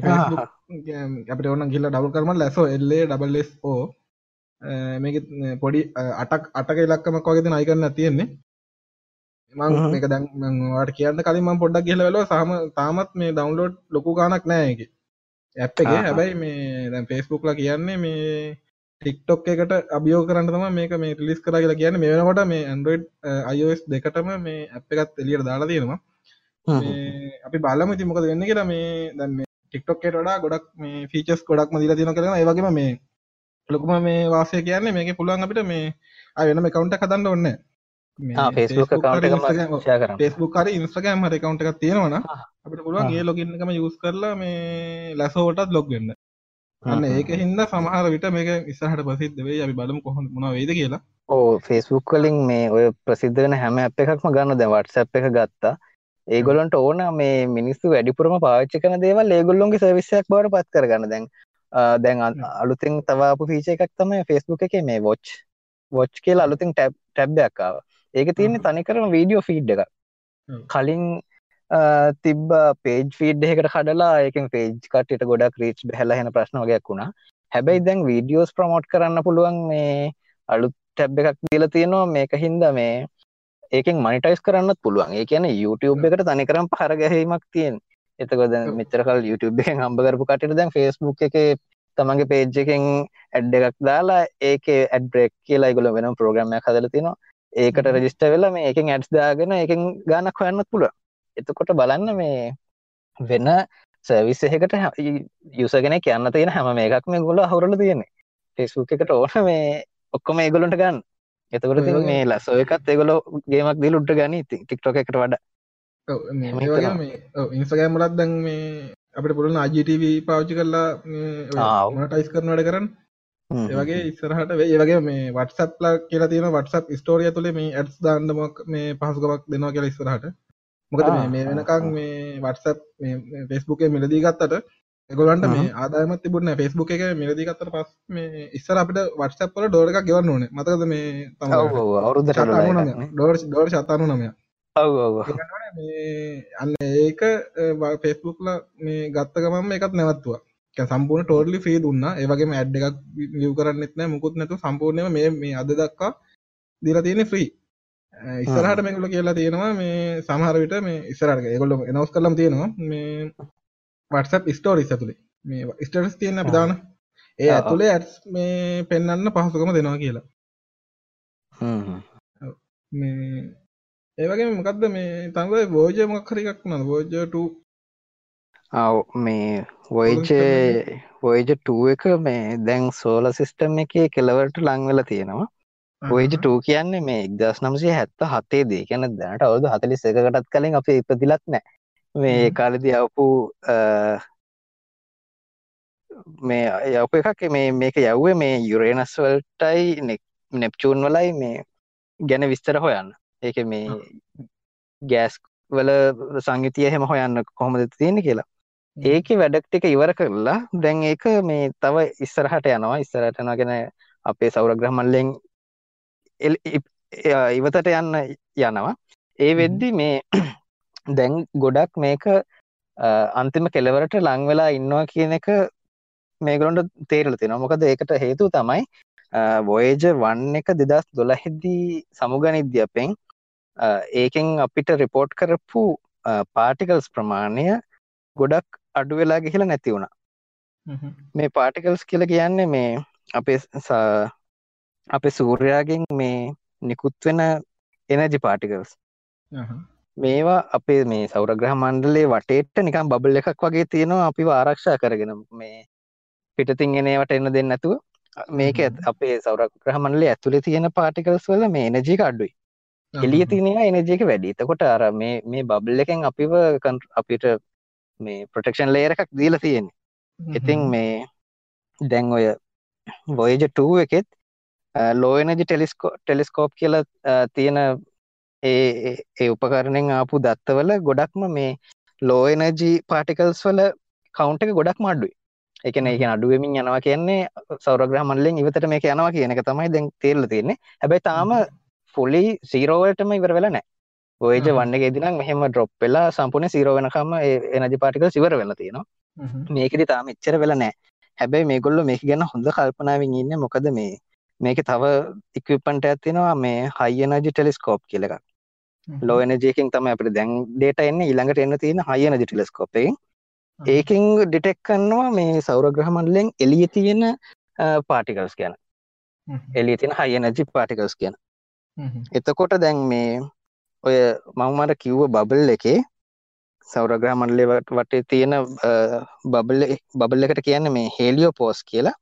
Speaker 1: අපට ඔන්න ගිල්ල ඩබල් කරම ලැසෝ එල්ලේ ඩබල්ස් ඕ මේක පොඩි අටක් අටක ඉලක්කමක් වගේ නයි කරන්න තියෙන්නේ. මං මේක දැන්වාට කියන්න කලින් මම පොඩ්ඩක් කියල වෙලව සහම තාමත් මේ ඩවන්ලෝඩ් ලොකු ගානක් නෑක ඇප් එක. හැබැයි මේ දැන් ෆෙස්බුක්ලා කියන්නේ මේ ටික්ටොක් එකට අභියෝ කරන්න තම මේක මේ රිලිස් කර කියලා කියන්න. මේ වෙනකොට මේ ඇන්ඩරෝයිඩ් අයිස් දෙකටම මේ ඇප් එකත් එලියට දාලා තියෙනවා. අපි බලම ති මොකද වෙන්න කියලා මේ දැන් ටික්ටොක්කට වඩා ගොඩක් මේ ෆීචස් ගොඩක් මදිල තින කරන ඒවගේම මේ ලොකුම මේ වාසය කියන්නේ මේක පුළුවන් අපිට මේ අය වෙනම කවුන්ට කතන්න ඔන්න
Speaker 2: ෆේස්බුක්
Speaker 1: ෆෙස්බුක් හරි ඉන්ස්ට්‍රගෑම් හරි කවුන්ට එකක් තියෙනවන අපිට පුළුවන් ඒ ලොගින්නකම යස් කරලා මේ ලැසෝටත් ලොග් වෙන්න අන්න ඒක හින්ද සමහර විට මේක ඉස්සහට ප්‍රසිද්ධ වේ අපි බලමු කොහොම මොන වේද කියලා.
Speaker 2: ඕ ෆේස්බුක් වලින් මේ ඔය ප්‍රසිද්ධ වෙන හැම ඇප් එකක්ම ගන්න. දැන් WhatsApp එක ගත්තා. ඒගොල්ලන්ට ඕන මේ මිනිස්සු වැඩිපුරම පාච්චි කන දේවල් ඒගොල්ලොන්ගේ සර්විස්සයක් බවට පත් කරගන්න. දැන් දැන් අලුතින් තවාපු ෆීච එකක් තමයි ෆෙස්බුක් එක මේ වොච් වොච් කියල අලුතින් ටැබ් ටැබ්බයක්කාව ඒක තියන්නේ තනිකරම වීඩියෝ ෆීඩ් එක කලින් තිබ්බ පේජ් ෆීඩ් එකට කඩලා ඒකෙන් පේජ් කටට ගොඩක් රීච් බැහලහෙන ප්‍රශ්න වගයක් වුණා. හැබැයි දැන් වීඩියෝස් ප්‍රමෝට් කරන්න පුළුවන් මේ අලුත් ටැබ් එකක් දීල තියෙනවා. මේක හින්ද මේ ඒකෙන් මනිටයිස් කරන්නත් පුළුවන්. ඒ කියන YouTube එකට තනිකරම් පහර ගැහීමක් තියෙන්. එතකො දැන් මෙච්චරකල් YouTube එකෙන් හම්බ කරපු කටට දැන් ෆෙස්බුක් එක තමන්ගේ පේජ් එකෙන් ඇඩ් එකක් දාලා ඒක ඇඩ් බ්‍රෙක් කියලා ඉගොල වෙන ප්‍රෝග්‍රමයක් හදල තිනවා. ඒකට රජිස්ට වෙලා මේ එකෙන් ඇඩ්ස් දාගෙන එකෙන් ගානක් හොයන්නත් පුළුව එතකොට බලන්න මේ වෙන සර්විස් එකට යුසගෙන කියන්න තියෙන හැම මේකක් මේ ගොල හවරල තියෙන්නේ. ෆෙස්බුක් එකට ඕන මේ ඔක්කොම ඒගොලන්ට ගන්න. එතකොට මේ ලස්සෝ එකත් ඒගොල ගේමක් දී ලුට්ට ගනි. ටික්ටොක එකට වඩ.
Speaker 1: ඉන්සගෑම් ලත් දැන් මේ අපට පුරුණ අජටව පාච්චි කරලා ටයිස් කරන වැඩ කරන්න. ඒවගේ ඉස්සරහට ඒ වගේ මේ වටසප්ලා කියලා තියෙන වටසප් ස්ටෝරිය තුළ මේ ඇඩ්ස් දාන්නමක් මේ පහසුකමක් දෙනවා කියලා ඉස්සරහට මොකද මේ වෙනකං මේ වටසප් ෆෙස්බුකේ මිලදී ගත්තට එගොලන්ට මේ ආදායමත් තිබුණ ෆෙස්බුක් එක මිලදී ගත්තට පස් මේ ඉස්සර අපිට වටසප්පල ඩෝර එකක් ගෙවන්න ඕනේ. මතකද මේ
Speaker 2: අවුරුද්දට
Speaker 1: ඩෝර් ඩෝර් ශතානු නමය අන්න ඒක ෆෙස්බුක්ල මේ ගත්ත ගමම එකත් නැවත්තුවා සම්පූර්ණ ටෝර්ලි ෆී දුන්න. ඒවගේ ඇඩ් එකක් වියව කරන්නෙත් නෑ මුකුත් නැතු සම්පූර්ණයම මේ මේ අද දක්කා දිර තියෙන ෆ්‍රී ඉස්සරහට මේකුල කියලා තියෙනවා මේ සමහරවිට මේ ඉස්සරට ඒගොල්ල එනවස් කරලම් තියෙනවා මේ වටසප් ස්ටෝරිස් ඇතුළේ මේ ස්ටර්ස් තියෙන අපිදාන ඒ ඇතුළේ ඇඩ්ස් මේ පෙන්න්න පහසුකම දෙනවා කියලා. මේ ඒවගේ මොකක්ද මේ තඟ බෝජ මොක්හරිකක් න බෝජට
Speaker 2: ආව් මේ වොයිජ වොයිජ ටුව එක මේ දැන් සෝල සිිස්ටම් එක කෙලවට ලංවෙල තියෙනවා ඔයිජ ටූ කියන්නේ මේ එක්දස් නම්සේ හැත්ත හතේ දේ. කියන දැනට අවුදු හතලිස් එකකටත් කලින් අප ඉපදිලත් නෑ. මේ කාලදි අවපු මේ යප එකක් මේ මේක යව්වේ මේ යුරේනස් වල්ටයි නෙප්චූන් වලයි මේ ගැන විස්තර හොයන්න. ඒක මේ ගෑස් වල සංගිතිය හෙම හොයන්න කොහොමද තියෙන කියලා. ඒක වැඩක් ටික ඉවර කරලා දැන් ඒක මේ තව ඉස්සරහට යනවා. ඉස්සරහට යනගෙන අපේ සෞරග්‍රහ මල්ලෙන් ඉවතට යන්න යනවා. ඒ වෙද්දි මේ දැන් ගොඩක් මේක අන්තිම කෙලවරට ලංවෙලා ඉන්නවා කියන එක මේගලොන්ට තේරල තින මොකද ඒකට හේතු තමයි වෝයජ වන්න එක දෙදස් දොළහෙද්දී සමුගනිද්‍යපෙන් ඒකෙන් අපිට රිපෝට් කරපු පාටිකල්ස් ප්‍රමාණය ගොඩක් අඩු වෙලා ගිහිල නැති වුණා. මේ පාටිකල්ස් කියල කියන්නේ මේ අපේ අපේ සූර්යාගෙන් මේ නිකුත් වෙන එනජි පාටිකල්ස් මේවා අපේ මේ සෞරග්‍රහ මණ්ඩලේ වටේට නිකම් බබල් එකක් වගේ තියෙනවා අපි ආරක්ෂා කරගෙන. මේ පිටතින් එනවට එන්න දෙන්න නැතුව මේක අපේ සෞරග්‍රහ මණ්ඩලේ ඇතුලේ තියෙන පාටිකල්ස් වල මේ එනජි අඩුයි. එලිය තියෙනවා එනජි එක වැඩි. එතකොට අර මේ මේ බබල් එකෙන් අපිව අපිට මේ ප්‍රොටෙක්ෂන් ලේයර එකක් දීලා තියෙන්නේ. ඉතින් මේ දැන් ඔය වොයජ 2 එකෙත් ලෝයනජි ටෙලිස්කෝ ටෙලිස්කෝප් කියල තියෙන ඒ ඒ උපකරණෙන් ආපු දත්තවල ගොඩක්ම මේ ලෝයනජි පාටිකල්ස් වල කවුන්ට එක ගොඩක් මඩුයි එකන එක අඩුවමින් යනවා කියන්නේ සෞරග්‍රහ මල්ලෙන් ඉවතට මේක යනවා කියන එක තමයි දැන් තේරල තියෙන්නේ. හැබැයි තාම ෆොලි සීරෝවටම ඉවර වෙලා නෑ ඔයජ වන්න ගෙදිනම් මෙහෙම ඩ්‍රොප් වෙලා සම්පුන සීරෝ වෙනකම එනජි පාටිකල් සිවර වෙලා තියෙනවා. මේකෙදි තාම එච්චර වෙලා නෑ හැබැයි මේගොල්ල මේක ගැන හොඳ කල්පනාවෙන් ඉන්න මොකද මේ මේක තව ඉක්විපන්ට ඇතිනවා මේ හයිනජි ටෙලිස්කෝප් කියල එකක්. ලෝ එනජයකින් තම අපට දැන් ඩේට එන්න. ඉළඟට එන්න තියෙන හයනජි ටෙලස්කෝපේ ඒකින් ඩිටෙක් කන්නවා මේ සෞරග්‍රහමන්ලෙන් එලිය තියෙන පාටිකල්ස් ගැන. එලිය තින හයනජි පාටිකල්ස් කියන එතකොට දැන් මේ ඔය මංමට කිව්ව බබල් එකේ සෞරග්‍රහ මණ්ඩලේවට වටේ තියෙන බබල් බබල් එකට කියන්න මේ හේලියෝ පෝස් කියලා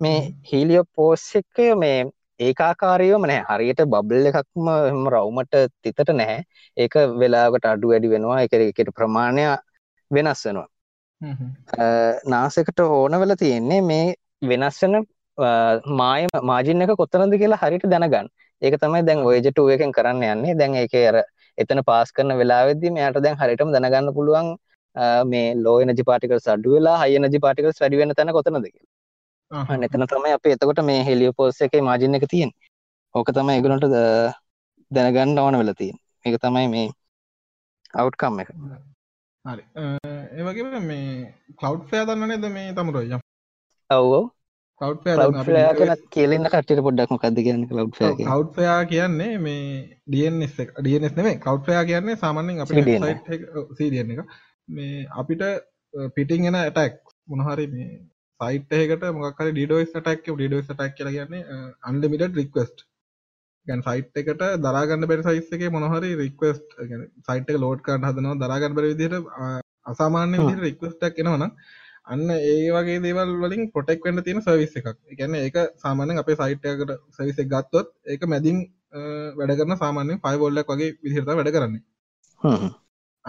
Speaker 2: මේ හීලියෝ පෝස් එක මේ ඒකාකාරයෝම නෑ හරියට බබල් එකක්ම රවුමට තිතට නැහැ. ඒක වෙලාවට අඩු වැඩි වෙනවා. එක එකට ප්‍රමාණය වෙනස් වෙනවා. නාසකට ඕන වෙල තියෙන්නේ මේ වෙනස්වන මාය මාජින්න එක කොත්තනද කියලා හරිට දැනගන්න. ඒක තමයි දැන් ඔයජටුව එකෙන් කරන්න යන්නේ. දැන් ඒක අර එතන පාස් කරන වෙලාවෙදදි මෙයාට දැන් හරිටම දැනගන්න පුළුවන් මේ ලෝ නජි පාටිකල් සඩු වෙලා හය නජි පාටිකල් වැඩි වෙන තැන කොතනද කියලා එතන තමයි අප එතකොට මේ හෙලිය පෝස් එක මාජින එක තියෙන් ඕක තමයි එගුණට දැනගන්න ඕන වෙල තියෙන් එක තමයි මේ අවට්කම් එක.
Speaker 1: හරි. ඒවගේ මේ කව් ෆෑ දන්න නද මේ තමුරොය
Speaker 2: ඔවෝ කව් කියලන්න කටට පොඩ්ඩක් මොකක්ද කියන්න කව්
Speaker 1: කව්යා කියන්නේ මේ ඩස් ඩස් නෙේ කව්යා කියන්නේ සාමාන්‍යෙන් අප සීරියන එක මේ අපිට පිටිං එන ඇටක් මොනහරි මේ සයිට්හකට මොකර ඩිඩෝස් ටක් ඩිඩෝස් ටක් කියල කියන්නේ අන්ඩමිට රික්වස්ට් ගැන් සයිට් එකට දරාගන්න බැරි සයිස් එක මොනහරි රික්වස්ට් සයිට් එක ලෝඩ් කරන්න හදනවා දරාගන්න බැරි විදිහට අසාමාන්‍ය විදිහට රික්වස්ට් එකක් එනවනම් අන්න ඒ වගේ දේවල් වලින් ප්‍රොටෙක් වෙන්න තියෙන සර්විස් එකක්. ඒ කියන්නේ ඒක සාමාන්‍යයෙන් අපේ සයිට් එකකට සර්විස් එක ගත්තොත් ඒක මැදින් වැඩ කරන සාමාන්‍යයෙන් ෆයර්වෝල් එකක් වගේ විදිහට තමයි වැඩ කරන්නේ.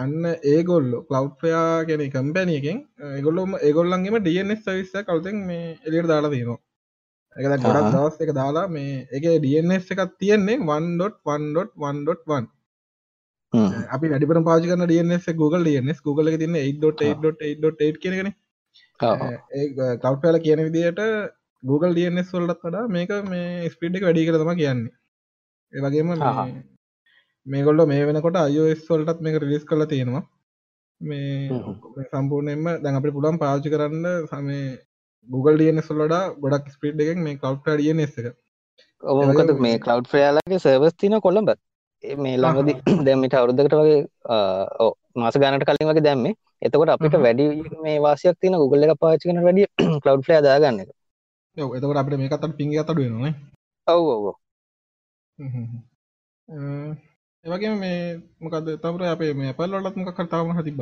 Speaker 1: අන්න ඒගොල්ල කලව්ෆයා කෙන කම්පැනියකින් ඒගොල්ලොම ඒගොල්ලන්ගේම ඩස් සවිස්ස කවතෙන් මේ එලියට දාලා තියෙනවා. එක ගොඩක් දවස් එක දාලා මේ එක ඩස් එකක් තියෙන්නේ 1.1.1.1 අපි වැඩිපර පාච කන ඩස් Google ඩස් Google එක තින්න 8.8.8.8 කියනගෙන කව්පල කියන විදියට Google ඩස් වල්ලත් වඩා මේක මේ ස්පිඩ් එක වැඩි කරතම කියන්නේ. ඒවගේම මේගොල්ල මේ වෙනකොට අයෝස් වලටත් මේක රිලිස් කල තියෙනවා. මේ සම්පූර්ණයෙන්ම දැන් අපි පුළන් පාචි කරන්න සමේ Google ඩන සොල්ලඩා ගොඩක් ස්පිට් එකෙන් මේ කව් ඩනස් එක.
Speaker 2: ඔවකද මේ කලව් ෆයාලගේ සර්වස් තින කොළඹ. මේ ළඟදි දැම්මිට අවුරුද්ධකට වගේ ඕ මාස ගනට කලින් වගේ දැම්මේ. එතකොට අපිට වැඩි මේ වාසියක් තින ගුගල්ල එක පාචිකන වැඩිය කලව් ෆලයා දාගන්න එක.
Speaker 1: එතකට අපට මේකතට පිංග අතඩුවනවා
Speaker 2: ඔව ඔව
Speaker 1: ඒවගේ මේ මොකද තවර අපේ මේ පල් වලත් මොක කරතාවම හතිබ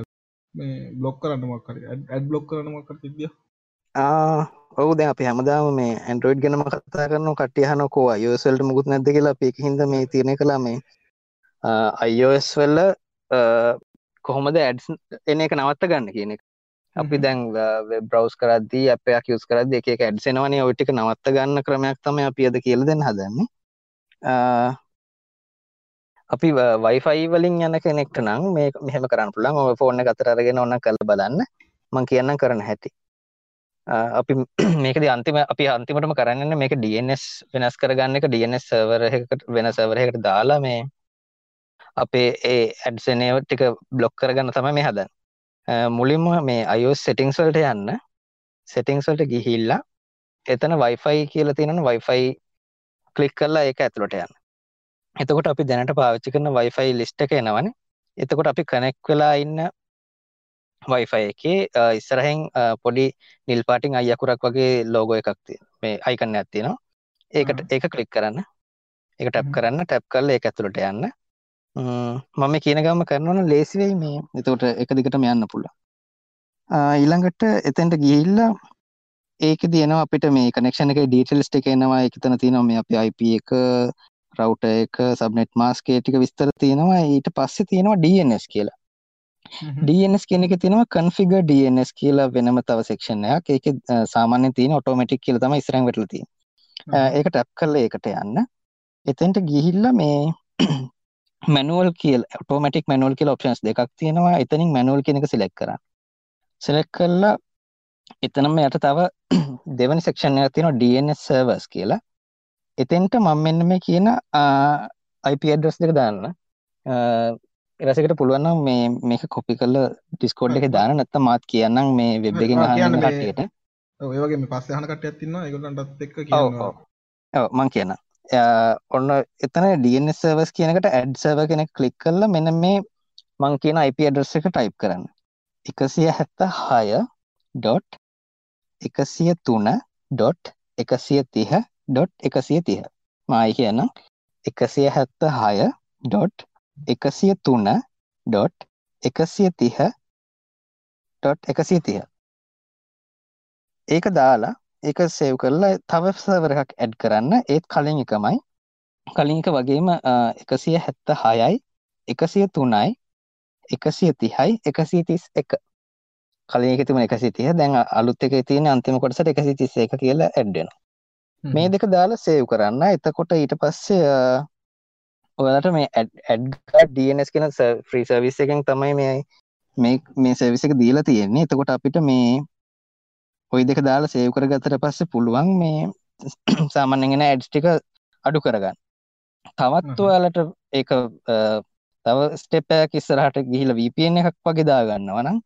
Speaker 1: මේ බ්ලොක් කරන්න මොක්කර ඇඩ් බ්ලොක් කරන මොක්කර තිබිය
Speaker 2: ඔවු දැ අපි හැමදාම මේ ඇන්ඩරෝයිඩ් ගැනම කතා කරන කටියහනකෝ අයෝසල්ට මුකුත් නැද කියලා. පික හිද මේ තිරණය කලා මේ අයිෝස් වෙල්ල කොහොමද ඇඩ් එන එක නවත්ත ගන්න කියන එක. අපි දැන් බ්‍රවස් කරදදි අපයක් යස් කරද එක ඇඩ්සෙනවනේ ඔටික නවත්ත ගන්න ක්‍රමයක් තම අපි අද කියල දෙන්න හදන්නේ අපි වයිෆයි වලින් යන කෙනෙක්ට නම් මේ මෙහෙම කරන්න පුළන් ඔ ෆෝර්න කතරගෙන ඔන්න කළ බලන්න. මං කියන්න කරන හැටි. අපි මේකද අන්තිම අපි අන්තිමටම කරන්න මේක DNS වෙනස් කරගන්න එක DNS සවරහකට වෙන සවරහකට දාලා මේ අපේ ඒ ඇඩ්සනය ටික බ්ලොක් කරගන්න තම මේ හදන් මුලින්ම මේ අයෝස් සෙටිංස් වලට යන්න. සෙටිංස් වලට ගිහිල්ලා එතන වයිෆයි කියල තියෙන වයිෆයි කලික් කරලා ඒක ඇතුළට යන්න. එතකොට අපි දැනට පාවිච්චි කරන වයිෆයි ලිස්ට එක එනවන. එතකොට අපි කනෙක් වෙලා ඉන්න වයිෆයි එකේ ඉස්සරහෙන් පොඩි නිල් පාටිං අයකුරක් වගේ ලෝගෝ එකක් තිය මේ අයිකන්න ඇත්තිනවා ඒකට ඒක කලික් කරන්න. එක ටැප් කරන්න ටැප් කරල එක ඇතුළට යන්න. මම කියන ගම කරනවන ලේසිවෙයි මේ. එතකොට එක දිගටම යන්න පුළ ඊළඟට එතැන්ට ගිහිල්ල ඒක දයනවා අපිට මේ කනෙක්ෂණ එක ඩීටල්ස්ට එක එනවා. එකතන තියනවා මේ අප IP එක රවුට එක සබ්නෙට් මාස්කේටික විස්තර තියෙනවා. ඊට පස්සේ තියෙනවා DNS කියලා. DNS කියන එක තියෙනවා configure DNS කියලා වෙනම තව සෙක්ෂන් එකක්. ඒකේ සාමාන්‍යයෙන් තියෙන ඔටෝමැටික් කියලා තමයි ඉස්සරහින් වැටලා තියෙන්නේ. ඒක ටැප් කරලා ඒකට යන්න. එතෙන්ට ගිහිල්ලා මේ මැනුවල් කියලා ඔටෝමැටික් මැනුවල් කියලා ඔප්ෂන්ස් දෙකක් තියෙනවා. එතනින් මැනුවල් කියන එක සිලෙක්ට් කරන්න. සිලෙක්ට් කරලා එතනම යට තව දෙවනි සෙක්ෂන් එකක් තියෙනවා DNS servers කියලා එතෙන්ට මම මෙන්න මේ කියන IP address දෙක දාන්න. රසකට පුළුවන්නම් මේ මේක කොපි කල ඩිස්කෝඩ් එක දාන නැත්ත මාත් කියන්නම් මේ වෙබ් එකෙන් අහන්න කට්ටියට.
Speaker 1: ඔයගේ මේ පස්ස හන කටයක් තින්න එකගලන්ටත් එක්
Speaker 2: මං කියන්න ඔන්න එතන DNS සර්වස් කියනකට ඇඩ් සර්ව කෙනෙක් කලික් කරලා මෙන්න මේ මං කියන IP අඩ්‍රස් එක ටයිප් කරන්න. එකසිය හැත්ත හය ඩොට් එකසිය තුන ඩොට් එකසිය තිහ ඩොට් එකසිය තිහ මයි කියන්න එකසිය හැත්ත හය ඩොට් එකසිය තුන ඩොට් එකසිය තිහ ඩොට් එකසිය තිහ ඒක දාලා එක සේව් කරලා තව සවර එකක් ඇඩ් කරන්න ඒත් කලින් එකමයි කලින් එක වගේම එකසිය හැත්ත හයයි එකසිය තුනයි එකසිය තිහයි එකසිය තිස් එක කලින් එක තිබුණ එකසි තිය දැන් අලුත් එක තියෙන අන්තිම කොටසට එකසි තිස්ස එක කියලා ඇඩ්ඩෙන මේ දෙක දාලා සේව් කරන්න. එතකොට ඊට පස්සේ ඔයාලට මේ ඇඩ් DNS කෙන ෆ්‍රී සර්විස් එකෙන් තමයි මේ මේ මේ සර්විස එක දීලා තියෙන්නේ. එතකොට අපිට මේ ඔයි දෙක දාලා සේව් කරගත්තට පස්සේ පුළුවන් මේ සාමාන්‍යයෙන් එන ඇඩ්ස් ටික අඩු කරගන්න. තවත් ඔයාලට ඒක තව ස්ටෙප් එකක් ඉස්සරහට ගිහිල්ලා VPN එකක් වගේ දාගන්නවා නම්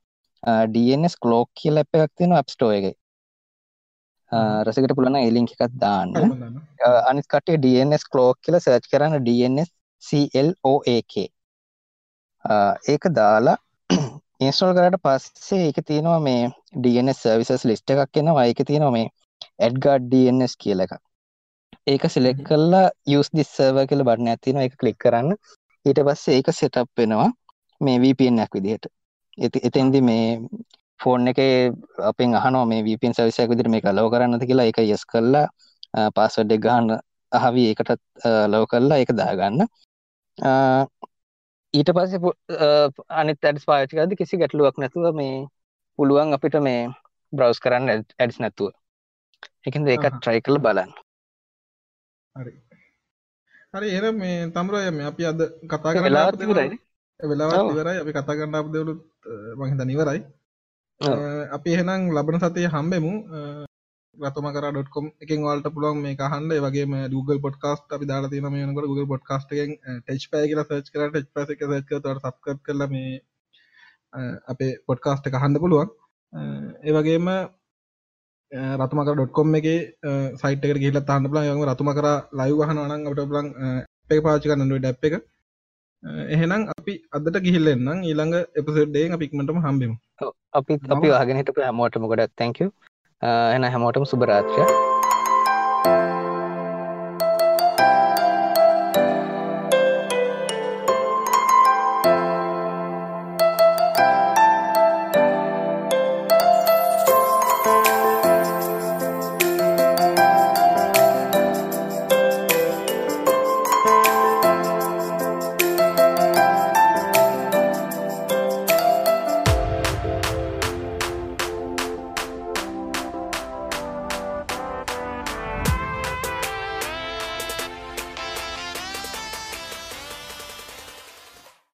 Speaker 2: DNS cloak කියලා ඇප් එකක් තියෙනවා App Store එකේ රසකට පුළන එලිංක එකක් දාන්න. අනිත් කටේ DNS කලෝක් කියල සර්ච් කරන්න DNS CLOAK ඒක දාලා ඉන්ස්ටෝල් කරට පස්සේ ඒක තියෙනවා මේ DNS සර්විසස් ලිස්ට එකක් එනවා. ඒක තියෙනවා මේ ඇඩ්ගඩ් DNS කියල එක ඒක සිලෙක් කල්ලා යස් දිස්සර්ව කියල බටන ඇතින එක කලික් කරන්න. ඊට පස්සේ ඒක සෙටප් වෙනවා මේ VPNක් විදිහට. එතෙන්දි මේ ෆෝන් එක අපෙන් අහනෝ මේ වීපන් සවිසයක් විදිර මේ ලෝ කරන්නද කියලා. එක යස් කරලා පාස්වඩ් එක ගහන්න අහවි එකටත් ලෝ කරලා එක දාගන්න. ඊට පස්සේ අනිත් ඇඩස් පාචිකද කිසි ගැටලුවක් නැතුව මේ පුළුවන් අපිට මේ බ්‍රවස් කරන්න ඇඩස් නැතුව. එකද ඒකත් ට්‍රයි කළ බලන්න.
Speaker 1: හරි. හරි එර මේ තමුරය මේ අපි අද කතා කර
Speaker 2: වෙලා ඉවරයි
Speaker 1: වෙලා ඉවරයි. අපි කතා කරන්න අප දෙවලුත් මහිත නිවරයි අපි එහෙනම් ලබන සතය හම්බෙමු. රතුමකර.කොම් එකෙන් වල්ට පුළුවන් මේ කහන්ඩ වගේ Google පොඩ්කාස්ට අපි දාලා තින මේනකට Google පොඩ්කාස්ට එකෙන් ටෙච් පය කියලා සර්ච් කර ටෙච් පස එක සච් තට සබ්කර් කරල මේ අපේ පොඩ්කාස්ට එක හන්ඩ පුළුවන්. ඒවගේම රතුමක.කොම් එක සයිට ගිල තන්න පලා යම රතුම කර ලයි වහන අනන් අපට බලන් පේ පාචි කරන්නඩුව ඩැප් එක. එහෙනම් අපි අදට ගිහිල්ලෙන්නම් ඊළඟ එපසෙඩ්ඩේ පික්මටම හම්බෙමු.
Speaker 2: අපි අපි වාගෙනට හැමෝටම ගොඩක් තැංකව එන හැමෝටම සුබරාත්‍රය